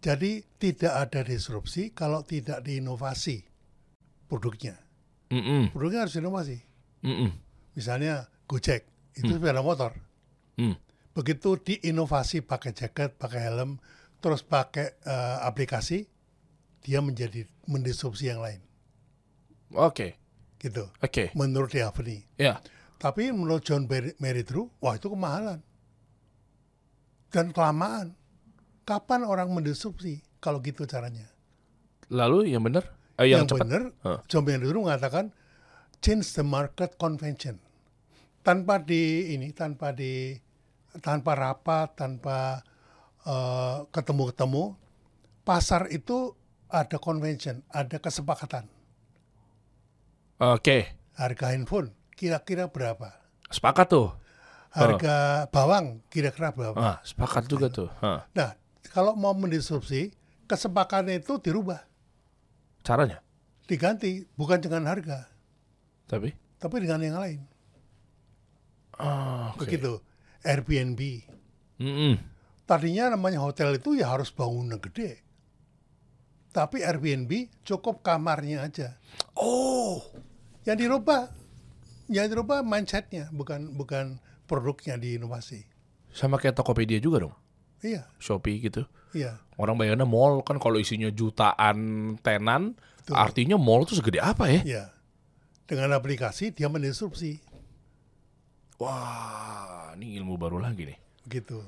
Jadi tidak ada disrupsi kalau tidak diinovasi produknya. Mm-mm, Produknya harus inovasi. mm-mm, Misalnya Gojek itu sepeda motor. mm. Begitu diinovasi pakai jaket, pakai helm, terus pakai eh, aplikasi, dia menjadi mendisrupsi yang lain. Oke. gitu. Oke. Menurut Daphne. Ya. Tapi menurut John Drew, wah itu kemahalan. Dan kelamaan. Kapan orang mendisrupsi kalau gitu caranya? Lalu yang benar? Eh, yang, yang cepat. benar, Hah. John Drew mengatakan change the market convention. Tanpa di ini, tanpa di tanpa rapat, tanpa eh, ketemu-ketemu, pasar itu ada convention, ada kesepakatan. Oke. Harga handphone kira-kira berapa? Sepakat tuh. Harga bawang kira-kira berapa? Ah, sepakat juga tuh. Hah. Nah, kalau mau mendisrupsi, kesepakatan itu dirubah, Caranya? diganti, bukan dengan harga, Tapi? tapi dengan yang lain. Ah, oke. Begitu. Airbnb. Mm-mm. Tadinya namanya hotel itu ya harus bangunan gede. Tapi Airbnb cukup kamarnya aja. Oh. Yang dirubah, yang dirubah mindsetnya, bukan bukan produknya diinovasi. Sama kayak Tokopedia juga dong. Iya, Shopee gitu. iya. Orang bayangnya mall kan kalau isinya jutaan tenan, artinya mall tuh segede apa ya? Iya. Dengan aplikasi dia mendisrupsi Wah, ini ilmu baru lagi nih. gitu.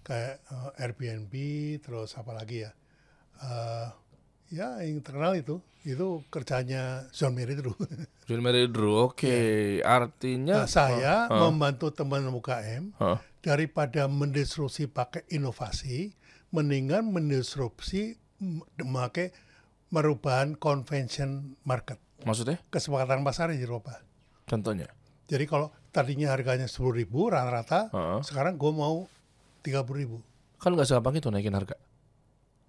Kayak eh, Airbnb terus apa lagi ya? Eh, ya yang terkenal itu itu kerjanya John Mary dulu. [laughs] John Mary Drew, oke. Artinya Nah, saya Oh, oh. membantu teman UKM Hah? daripada mendisrupsi pakai inovasi, mendingan mendisrupsi memakai merubahan convention market, maksudnya kesepakatan pasar di Eropa. contohnya. Jadi kalau tadinya harganya sepuluh ribu rata-rata, Heeh. sekarang gue mau tiga ribu. Kan nggak segampang itu naikin harga.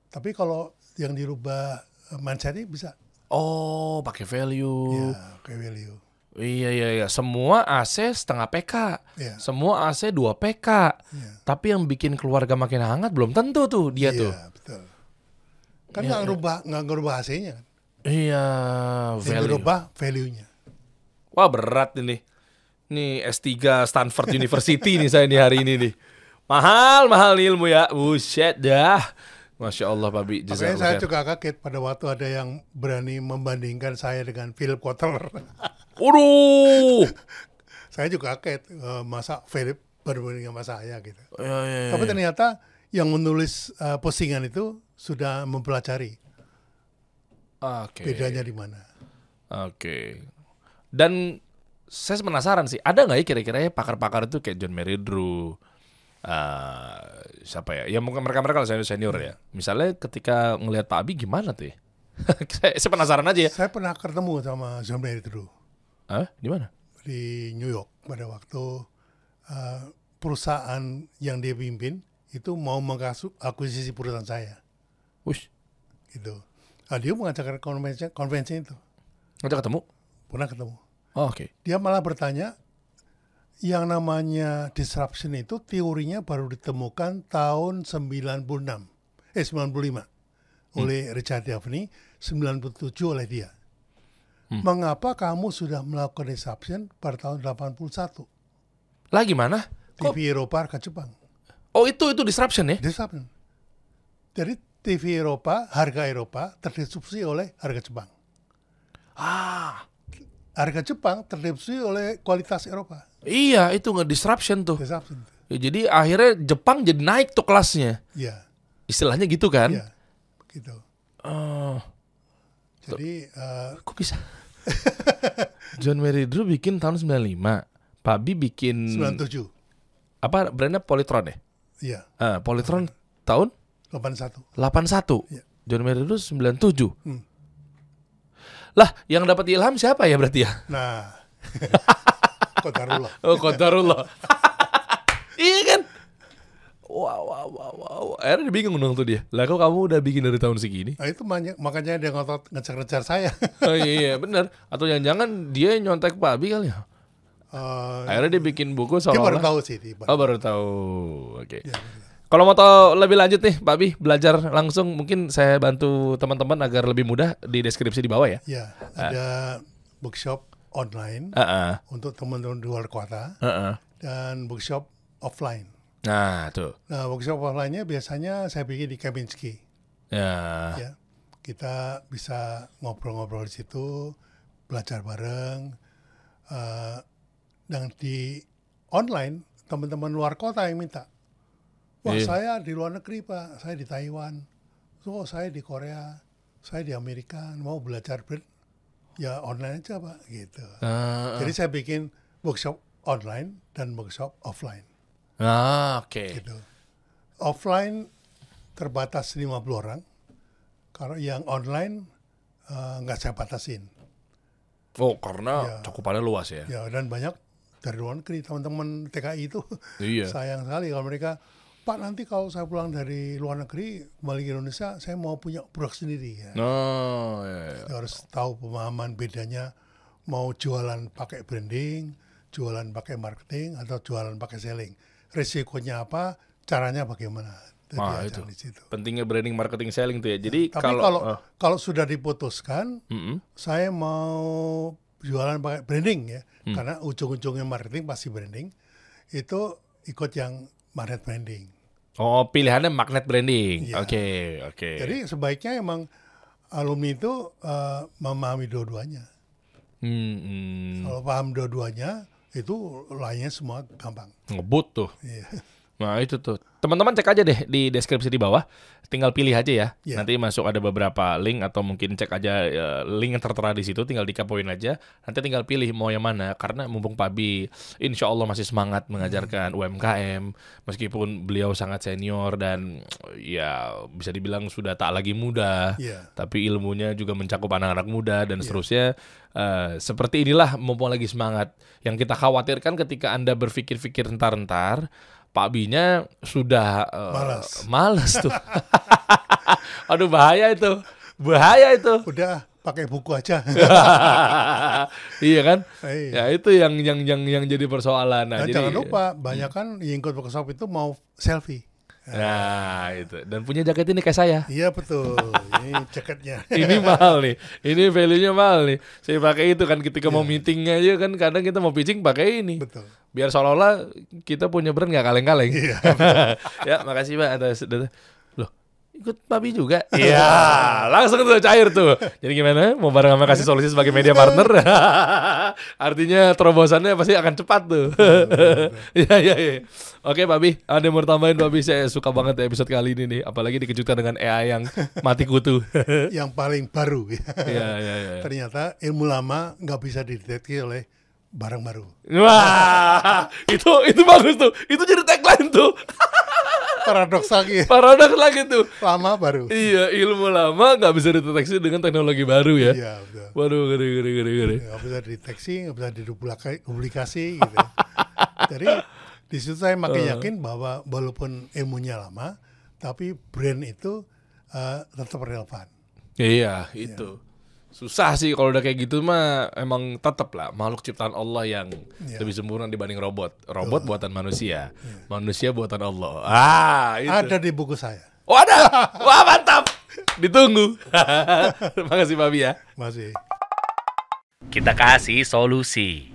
Tapi kalau yang dirubah eh, mindsetnya bisa, Oh, pakai value. ya kayak value. Iya iya iya, semua AC setengah PK. Iya. Semua AC 2 PK. Iya. Tapi yang bikin keluarga makin hangat belum tentu tuh dia Iya tuh. betul. Kan Iya, nggak iya. ngerubah nggak ngerubah hasilnya kan, Iya, yang value. ngerubah value-nya. Wah, berat ini. Nih S3 Stanford University nih saya nih hari ini nih. Mahal, mahal ilmu ya. Buset dah. Masya Allah, Pak Bi. Makanya saya juga kaget pada waktu ada yang berani membandingkan saya dengan Philip Kotler. [laughs] Waduh. [laughs] saya juga kaget eh, masa Philip berbanding sama saya gitu. Ya, ya, ya. Tapi ternyata yang menulis eh, postingan itu sudah mempelajari Oke. bedanya di mana. Oke. Dan saya penasaran sih, ada nggak ya kira-kira ya pakar-pakar itu kayak John Mary Drew, eh, siapa ya? Ya mungkin mereka-mereka senior senior ya. Misalnya ketika ngelihat Pak Abi gimana tuh ya? [laughs] saya, saya penasaran aja ya. Saya pernah ketemu sama John Mary dulu Hah? Di mana? di New York pada waktu eh, perusahaan yang dia pimpin itu mau mengakuisisi perusahaan saya Wush, gitu. Nah, dia mengadakan konvensi konvensi itu ngajak ketemu? pernah ketemu. Oh, Oke. Dia malah bertanya yang namanya disruption itu teorinya baru ditemukan tahun 96 eh 95 oleh Richard Daphne 97 oleh dia. Mengapa kamu sudah melakukan disruption pada tahun 81 Lah gimana? Kok? TV Eropa harga Jepang? Oh itu itu disruption ya? Disruption. Jadi TV Eropa, harga Eropa terdisrupsi oleh harga Jepang. Ah, Harga Jepang terdisrupsi oleh kualitas Eropa. iya itu nggak disruption tuh. Disruption. Ya, jadi akhirnya Jepang jadi naik tuh kelasnya. Iya, Istilahnya gitu kan? iya, gitu. Oh, Jadi eh, kok bisa? [laughs] John Mary Drew bikin tahun 95. Pak Bi bikin 97. apa brandnya Polytron ya? Iya, Ah, Polytron tahun 81. 81. Iya. John Mary Drew 97. Hmm. Lah, yang dapat ilham siapa ya berarti ya? Nah, [laughs] Kotarullah. Oh, Qadarullah. [laughs] iya kan? Wow, wow, wow, wow. Akhirnya dia bingung dong tuh dia. Lah kok kamu udah bikin dari tahun segini? Nah itu makanya, makanya dia ngotot ngejar-ngejar saya. [laughs] oh iya, iya bener. Atau jangan-jangan dia nyontek Pak Abi kali ya? Eh, Akhirnya dia bikin buku dia baru tahu sih. Dia baru- Oh baru tahu. Oke. Iya, Kalau mau tahu lebih lanjut nih, Pak Abi belajar langsung mungkin saya bantu teman-teman agar lebih mudah di deskripsi di bawah ya. Ya, ada bookshop online Heeh. untuk teman-teman di luar kota Heeh. dan bookshop offline. Nah, tuh. Nah, workshop offline-nya biasanya saya bikin di Kempinski. Ya. Ya, kita bisa ngobrol-ngobrol di situ, belajar bareng. eh, dan di online teman-teman luar kota yang minta. Wah Iya. saya di luar negeri pak, saya di Taiwan, oh saya di Korea, saya di Amerika, mau belajar ber ya online aja pak gitu. Ah, Jadi saya bikin workshop online dan workshop offline ah, oke. gitu. Offline terbatas 50 orang. Kalau yang online eh, nggak saya batasin. Oh, karena Ya. cakupannya luas ya. Ya dan banyak dari luar negeri teman-teman TKI itu Iya. [laughs] sayang sekali kalau mereka Pak nanti kalau saya pulang dari luar negeri kembali ke Indonesia saya mau punya produk sendiri ya. Oh, iya, iya. Kita harus tahu pemahaman bedanya mau jualan pakai branding, jualan pakai marketing atau jualan pakai selling. Risikonya apa, caranya bagaimana. Itu itu. di situ. Pentingnya branding marketing selling tuh ya. Jadi Tapi kalau kalau ah, kalau sudah diputuskan, mm-mm. saya mau jualan pakai branding ya, Hmm. karena ujung-ujungnya marketing pasti branding. Itu ikut yang magnet branding. Oh, pilihannya magnet branding. Iya. Oke, oke. Jadi sebaiknya emang alumni itu eh, memahami dua-duanya. Hmm, hmm. Kalau paham dua-duanya, itu lainnya semua gampang. ngebut tuh. Iya. Nah itu tuh. Teman-teman cek aja deh di deskripsi di bawah. Tinggal pilih aja ya. Iya. Nanti masuk ada beberapa link atau mungkin cek aja ya, link yang tertera di situ. Tinggal dikapoin aja. Nanti tinggal pilih mau yang mana. Karena mumpung Pabi insya Allah masih semangat mengajarkan UMKM. Meskipun beliau sangat senior dan ya bisa dibilang sudah tak lagi muda. Iya. Tapi ilmunya juga mencakup anak-anak muda dan seterusnya. Eh, seperti inilah mumpung lagi semangat. Yang kita khawatirkan ketika Anda berpikir-pikir entar-entar, Pak Binya sudah eh, Malas. males tuh. [laughs] Aduh bahaya itu. Bahaya itu. Udah pakai buku aja. [laughs] iya kan? Iya. Ya itu yang yang yang yang jadi persoalan. Nah, Dan jadi, jangan lupa, banyak kan yang ikut workshop itu mau selfie. Nah, itu. Dan punya jaket ini kayak saya. Iya betul. Ini jaketnya. [laughs] ini mahal nih. Ini value-nya mahal nih. Saya pakai itu kan ketika Iya. mau meeting aja kan kadang kita mau pitching pakai ini. betul. Biar seolah-olah kita punya brand nggak kaleng-kaleng. Iya. [laughs] ya, makasih Pak atas ikut Papi juga? [laughs] Iya, langsung tuh cair tuh. Jadi gimana? Mau bareng sama kasih solusi sebagai media partner? [laughs] Artinya terobosannya pasti akan cepat tuh. [laughs] Iya, iya, iya. Oke, Papi, ada yang mau tambahin Papi? Saya suka banget ya episode kali ini nih, apalagi dikejutkan dengan AI yang mati kutu. yang paling baru. Iya, iya, iya. Ternyata ilmu lama nggak bisa dideteksi oleh barang baru. Wah, itu itu bagus tuh. Itu jadi tagline tuh. Paradoks lagi. Paradoks lagi tuh. lama baru. Iya, ilmu lama nggak bisa dideteksi dengan teknologi baru ya. Iya betul. Waduh, gede, gede, gede, gede. nggak bisa dideteksi, nggak bisa dipublikasi gitu. [laughs] Jadi di situ saya makin Eh. yakin bahwa walaupun ilmunya lama, tapi brand itu eh, tetap relevan. Iya, itu. Susah sih kalau udah kayak gitu mah emang tetep lah makhluk ciptaan Allah yang Iya. lebih sempurna dibanding robot. Robot buatan manusia, manusia buatan Allah. Ah, itu. Ada di buku saya, Oh ada, wah mantap. Ditunggu. [laughs] Terima kasih Babi ya. masih. Kita kasih solusi.